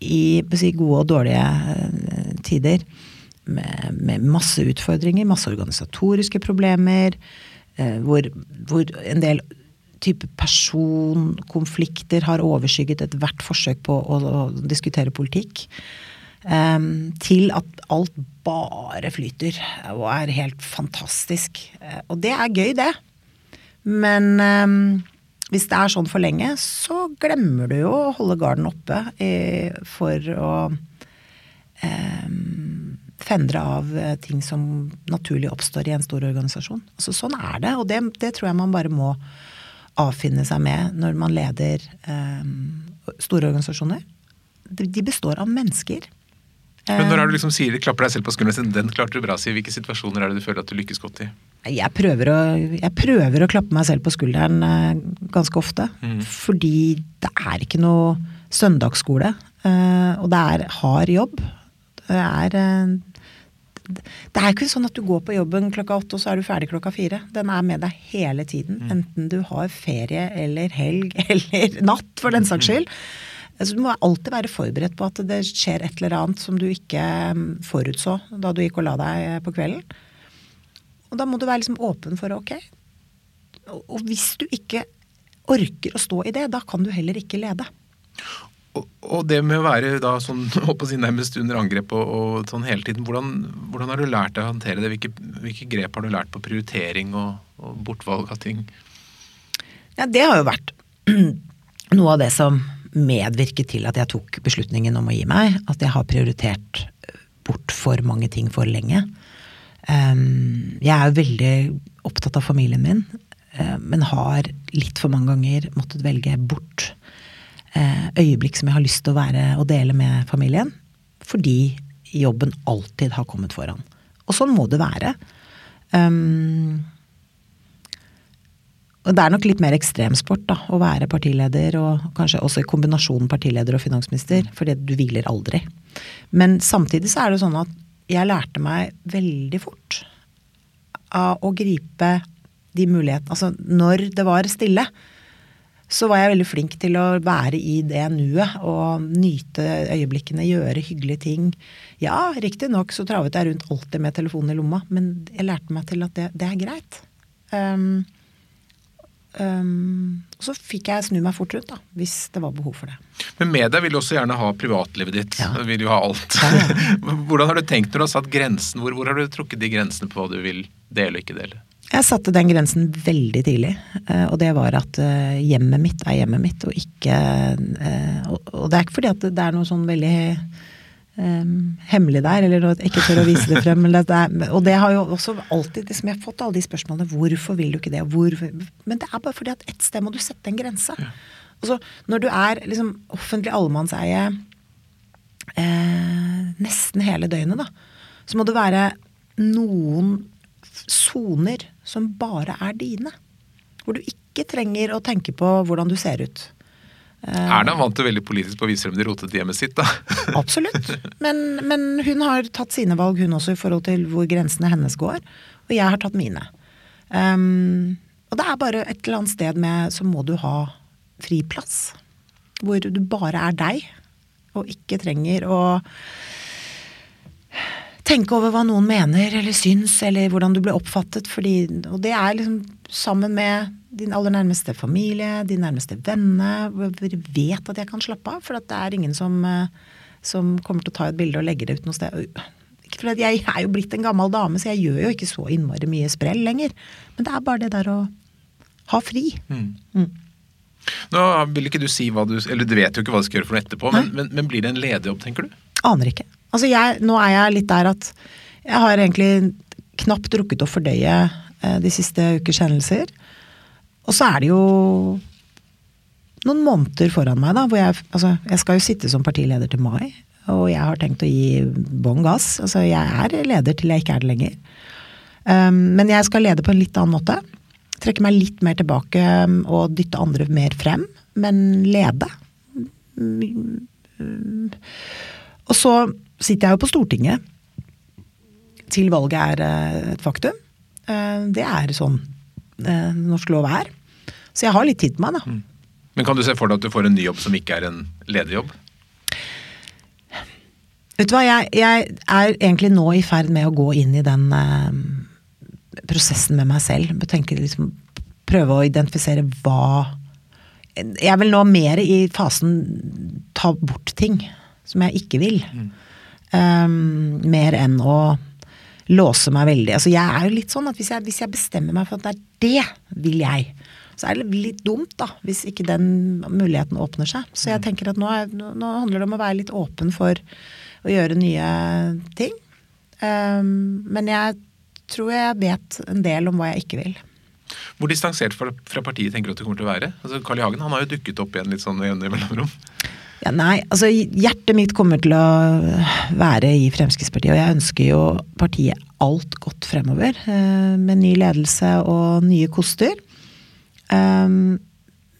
i si, gode og dårlige eh, tider med, med masse utfordringer, masse organisatoriske problemer, eh, hvor, hvor en del type personkonflikter har overskygget ethvert forsøk på å, å diskutere politikk. Um, til at alt bare flyter og er helt fantastisk. Og det er gøy, det. Men um, hvis det er sånn for lenge, så glemmer du jo å holde garden oppe i, for å um, fendre av eh, ting som naturlig oppstår i en stor organisasjon. Altså, sånn er det, og det, det tror jeg man bare må avfinne seg med når man leder um, store organisasjoner. De består av mennesker. Men når er du liksom sier, klapper deg selv på skulderen og sier den klarte du bra, si, hvilke situasjoner er det du føler at du lykkes godt i? Jeg prøver, å, jeg prøver å klappe meg selv på skulderen eh, ganske ofte. Fordi det er ikke noe søndagsskole. eh, og det er hard jobb. Det er eh, Det er ikke sånn at du går på jobben klokka åtte, og så er du ferdig klokka fire. Den er med deg hele tiden. Enten du har ferie eller helg <laughs> eller natt, for den saks skyld. Altså, du må alltid være forberedt på at det skjer et eller annet som du ikke mm, forutså da du gikk og la deg på kvelden. Og da må du være liksom åpen for ok. Og og hvis du ikke orker å stå i det, da kan du heller ikke lede. Og, og det med å være da sånn, <laughs> å si, nærmest under angrep og, og sånn hele tiden, hvordan, hvordan har du lært deg å håndtere det? Hvilke, hvilke grep har du lært på prioritering og, og bortvalg av ting? Ja, det har jo vært <clears throat> noe av det som medvirket til at jeg tok beslutningen om å gi meg. At jeg har prioritert bort for mange ting for lenge. Jeg er jo veldig opptatt av familien min, eh, men har litt for mange ganger måttet velge bort eh, øyeblikk som jeg har lyst til å være og dele med familien. Fordi jobben alltid har kommet foran. Og sånn må det være. Og det er nok litt mer ekstremsport da, å være partileder, og kanskje også i kombinasjonen partileder og finansminister, fordi du hviler aldri. Men samtidig så er det sånn at jeg lærte meg veldig fort av å gripe de mulighetene Altså når det var stille, så var jeg veldig flink til å være i det nuet og nyte øyeblikkene, gjøre hyggelige ting. Ja, riktignok så travet jeg rundt alltid med telefonen i lomma, men jeg lærte meg til at det, det er greit. Um, um, så fikk jeg snu meg fort rundt, da, hvis det var behov for det. Men media vil du også gjerne ha privatlivet ditt. Ja. Vil jo ha alt. <laughs> Hvordan har du tenkt når du har satt grensen? Hvor, hvor har du trukket de grensene på hva du vil dele og ikke dele? Jeg satte den grensen veldig tidlig, eh, og det var at eh, hjemmet mitt er hjemmet mitt, og ikke eh, Og og det er ikke fordi at det er noe sånn veldig eh, hemmelig der, eller ikke tør å vise det frem. Det, er, og det har jo også alltid liksom, Jeg har fått alle de spørsmålene. Hvorfor vil du ikke det? Hvorfor? Men det er bare fordi at et sted må du sette en grense. Altså, når du er liksom offentlig allemannseie eh, nesten hele døgnet, da, så må det være noen soner som bare er dine. Hvor du ikke trenger å tenke på hvordan du ser ut. Erna vant det veldig politisk på å vise frem det rotete hjemmet sitt, da. <laughs> Absolutt. Men, men hun har tatt sine valg, hun også, i forhold til hvor grensene hennes går. Og jeg har tatt mine. Um, og det er bare et eller annet sted med Så må du ha friplass. Hvor du bare er deg, og ikke trenger å tenke over hva noen mener eller syns, eller hvordan du blir oppfattet. Fordi, og det er liksom sammen med din aller nærmeste familie, de nærmeste vennene. Vet at jeg kan slappe av, for det er ingen som, eh, som, kommer til å ta et bilde og legge det ut noe sted. Ikke fordi Jeg er jo blitt en gammel dame, så jeg gjør jo ikke så innmari mye sprell lenger. Men det er bare det der å ha fri. Mm. Mm. Nå vil ikke du si hva du Eller du vet jo ikke hva du skal gjøre for noe etterpå, men, men, men, blir det en ledig jobb, tenker du? Aner ikke. Altså jeg, nå er jeg litt der at jeg har egentlig knapt rukket å fordøye eh, de siste ukers hendelser. Og så er det jo noen måneder foran meg, da, hvor jeg Altså, jeg skal jo sitte som partileder til mai. Og jeg har tenkt å gi bånn gass. Altså, jeg er leder til jeg ikke er det lenger. Um, men jeg skal lede på en litt annen måte. Trekke meg litt mer tilbake um, og dytte andre mer frem. Men lede. Um, og så sitter jeg jo på Stortinget til valget er uh, et faktum. Uh, det er sånn uh, norsk lov er. Så jeg har litt tid på meg, da. Mm. Men kan du se for deg at du får en ny jobb som ikke er en lederjobb? Vet du hva, jeg, jeg, er egentlig nå i ferd med å gå inn i den eh, prosessen med meg selv. Tenke, liksom, prøve å identifisere hva Jeg vil nå mer i fasen ta bort ting som jeg ikke vil. Mm. Um, mer enn å låse meg veldig. Altså, jeg er jo litt sånn at hvis jeg, hvis jeg bestemmer meg for at det er det vil jeg, så er det litt dumt, da, hvis ikke den muligheten åpner seg. Så jeg mm. tenker at nå, er, nå handler det om å være litt åpen for å gjøre nye ting. Um, men jeg tror jeg vet en del om hva jeg ikke vil. Hvor distansert fra, fra partiet tenker du at det kommer til å være? Altså, Carl I. Hagen han har jo dukket opp igjen litt sånn i mellomrom. Ja, nei, altså hjertet mitt kommer til å være i Fremskrittspartiet. Og jeg ønsker jo partiet alt godt fremover. Eh, med ny ledelse og nye koster. Um,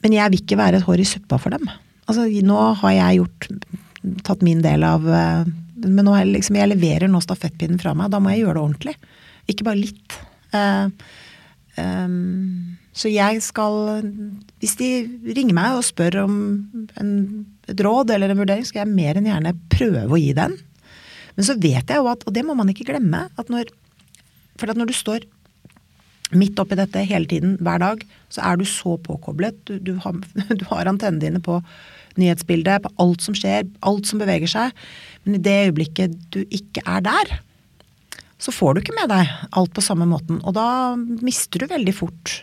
men jeg vil ikke være et hår i suppa for dem. Altså, nå har jeg gjort tatt min del av uh, Men nå jeg, liksom, jeg leverer nå stafettpinnen fra meg. Da må jeg gjøre det ordentlig. Ikke bare litt. Uh, um, så jeg skal Hvis de ringer meg og spør om en, et råd eller en vurdering, skal jeg mer enn gjerne prøve å gi den. Men så vet jeg jo at, og det må man ikke glemme, at når For at når du står midt oppi dette hele tiden, hver dag, så er du så påkoblet. Du, du har, <laughs> du har antennene dine på nyhetsbildet, på alt som skjer, alt som beveger seg. Men i det øyeblikket du ikke er der, så får du ikke med deg alt på samme måten. Og da mister du veldig fort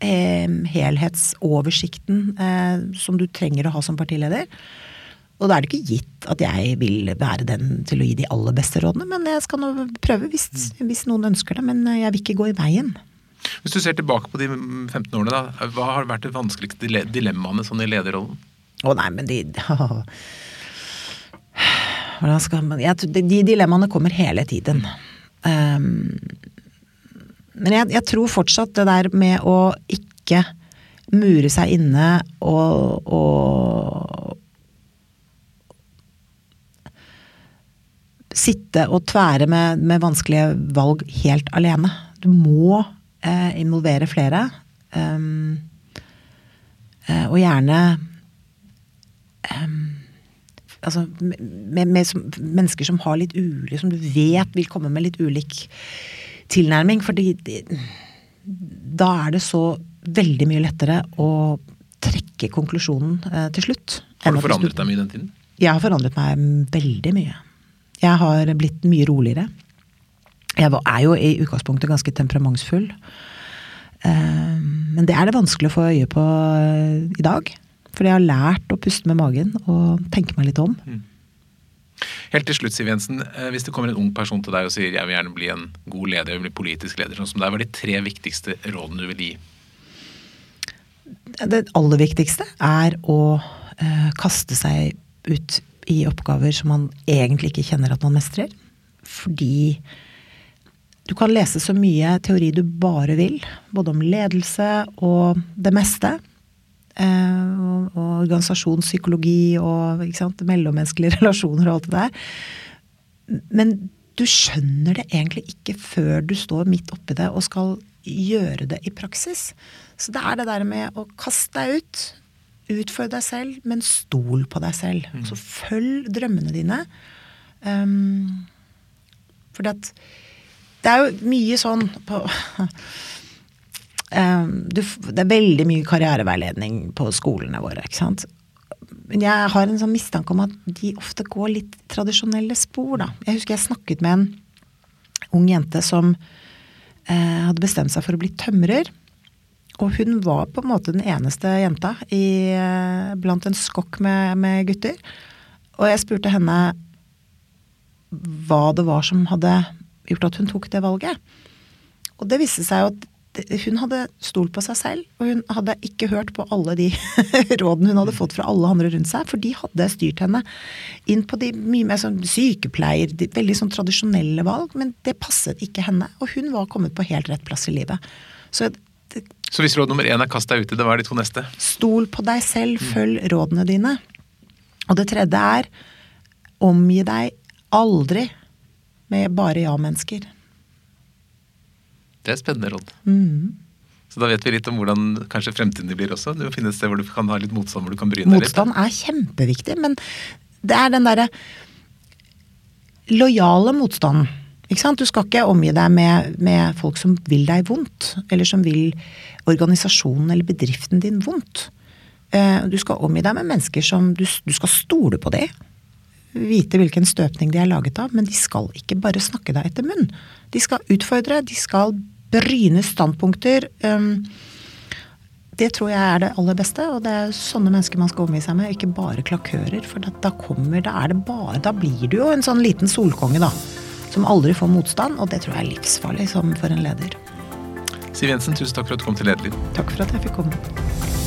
helhetsoversikten eh, som du trenger å ha som partileder. Og da er det ikke gitt at jeg vil være den til å gi de aller beste rådene, men jeg skal nå prøve hvis, hvis noen ønsker det. Men jeg vil ikke gå i veien. Hvis du ser tilbake på de 15 årene, da, hva har vært det vanskeligste dilemmaene sånn i lederrollen? Å nei, men de man jeg, De dilemmaene kommer hele tiden. Um, men jeg, jeg, tror fortsatt det der med å ikke mure seg inne og, og Sitte og tvære med, med vanskelige valg helt alene. Du må eh, involvere flere. Um, og gjerne um, Altså med, med mennesker som har litt ulik Som du vet vil komme med litt ulik tilnærming. fordi da er det så veldig mye lettere å trekke konklusjonen eh, til slutt. Har du forandret deg mye den tiden? Jeg har forandret meg veldig mye. Jeg har blitt mye roligere. Jeg er jo i utgangspunktet ganske temperamentsfull. Eh, men det er det vanskelig å få øye på eh, i dag. For jeg har lært å puste med magen og tenke meg litt om. Mm. Helt til slutt, Siv Jensen. Eh, hvis det kommer en ung person til deg og sier jeg vil gjerne bli en god leder, jeg vil bli politisk leder, sånn som deg, hva er de tre viktigste rådene du vil gi? Det aller viktigste er å uh, kaste seg ut i oppgaver som man egentlig ikke kjenner at man mestrer. Fordi du kan lese så mye teori du bare vil, både om ledelse og det meste. Eh, og, og organisasjonspsykologi og sant, mellommenneskelige <laughs> relasjoner og alt det der. Men du skjønner det egentlig ikke før du står midt oppi det og skal gjøre det i praksis. Så det er det der med å kaste deg ut. Utfordre deg selv, men stol på deg selv. Så følg drømmene dine. Um, fordi at det er jo mye sånn på <laughs> du, Det er veldig mye karriereveiledning på skolene våre, ikke sant. Men jeg har en sånn mistanke om at de ofte går litt tradisjonelle spor, da. Jeg husker jeg snakket med en ung jente som eh, hadde bestemt seg for å bli tømrer. Og hun var på en måte den eneste jenta i, eh, blant en skokk med, med, gutter. Og jeg spurte henne hva det var som hadde gjort at hun tok det valget. Og det viste seg jo at hun hadde stolt på seg selv, og hun hadde ikke hørt på alle de <laughs> rådene hun hadde fått fra alle andre rundt seg, for de hadde styrt henne inn på de mye mer sånn sykepleier, de veldig sånn tradisjonelle valg, men det passet ikke henne. Og hun var kommet på helt rett plass i livet. Så, det, Så hvis råd nummer én er kast deg uti det, hva er de to neste? Stol på deg selv, følg mm. rådene dine. Og det tredje er omgi deg aldri med bare ja-mennesker. Det er spennende råd. Mm. Så da vet vi litt om hvordan kanskje fremtiden blir også. Du må finne et sted hvor du kan ha litt motstand, hvor du kan bryne deg litt. Motstand er kjempeviktig, men det er den derre lojale motstanden. Ikke sant? Du skal ikke omgi deg med, med, folk som vil deg vondt, eller som vil organisasjonen eller bedriften din vondt. Eh, du skal omgi deg med mennesker som du, du skal stole på dem. Vite hvilken støpning de er laget av, men de skal ikke bare snakke deg etter munn. De skal utfordre, de skal bryne standpunkter. Um, det tror jeg er det aller beste, og det er sånne mennesker man skal omgi seg med, ikke bare klakører. For da, kommer, da er det bare Da blir du jo en sånn liten solkonge, da. Som aldri får motstand, og det tror jeg er livsfarlig som for en leder. Siv Jensen, tusen takk for at du kom til Lederliv. Takk for at jeg fikk komme.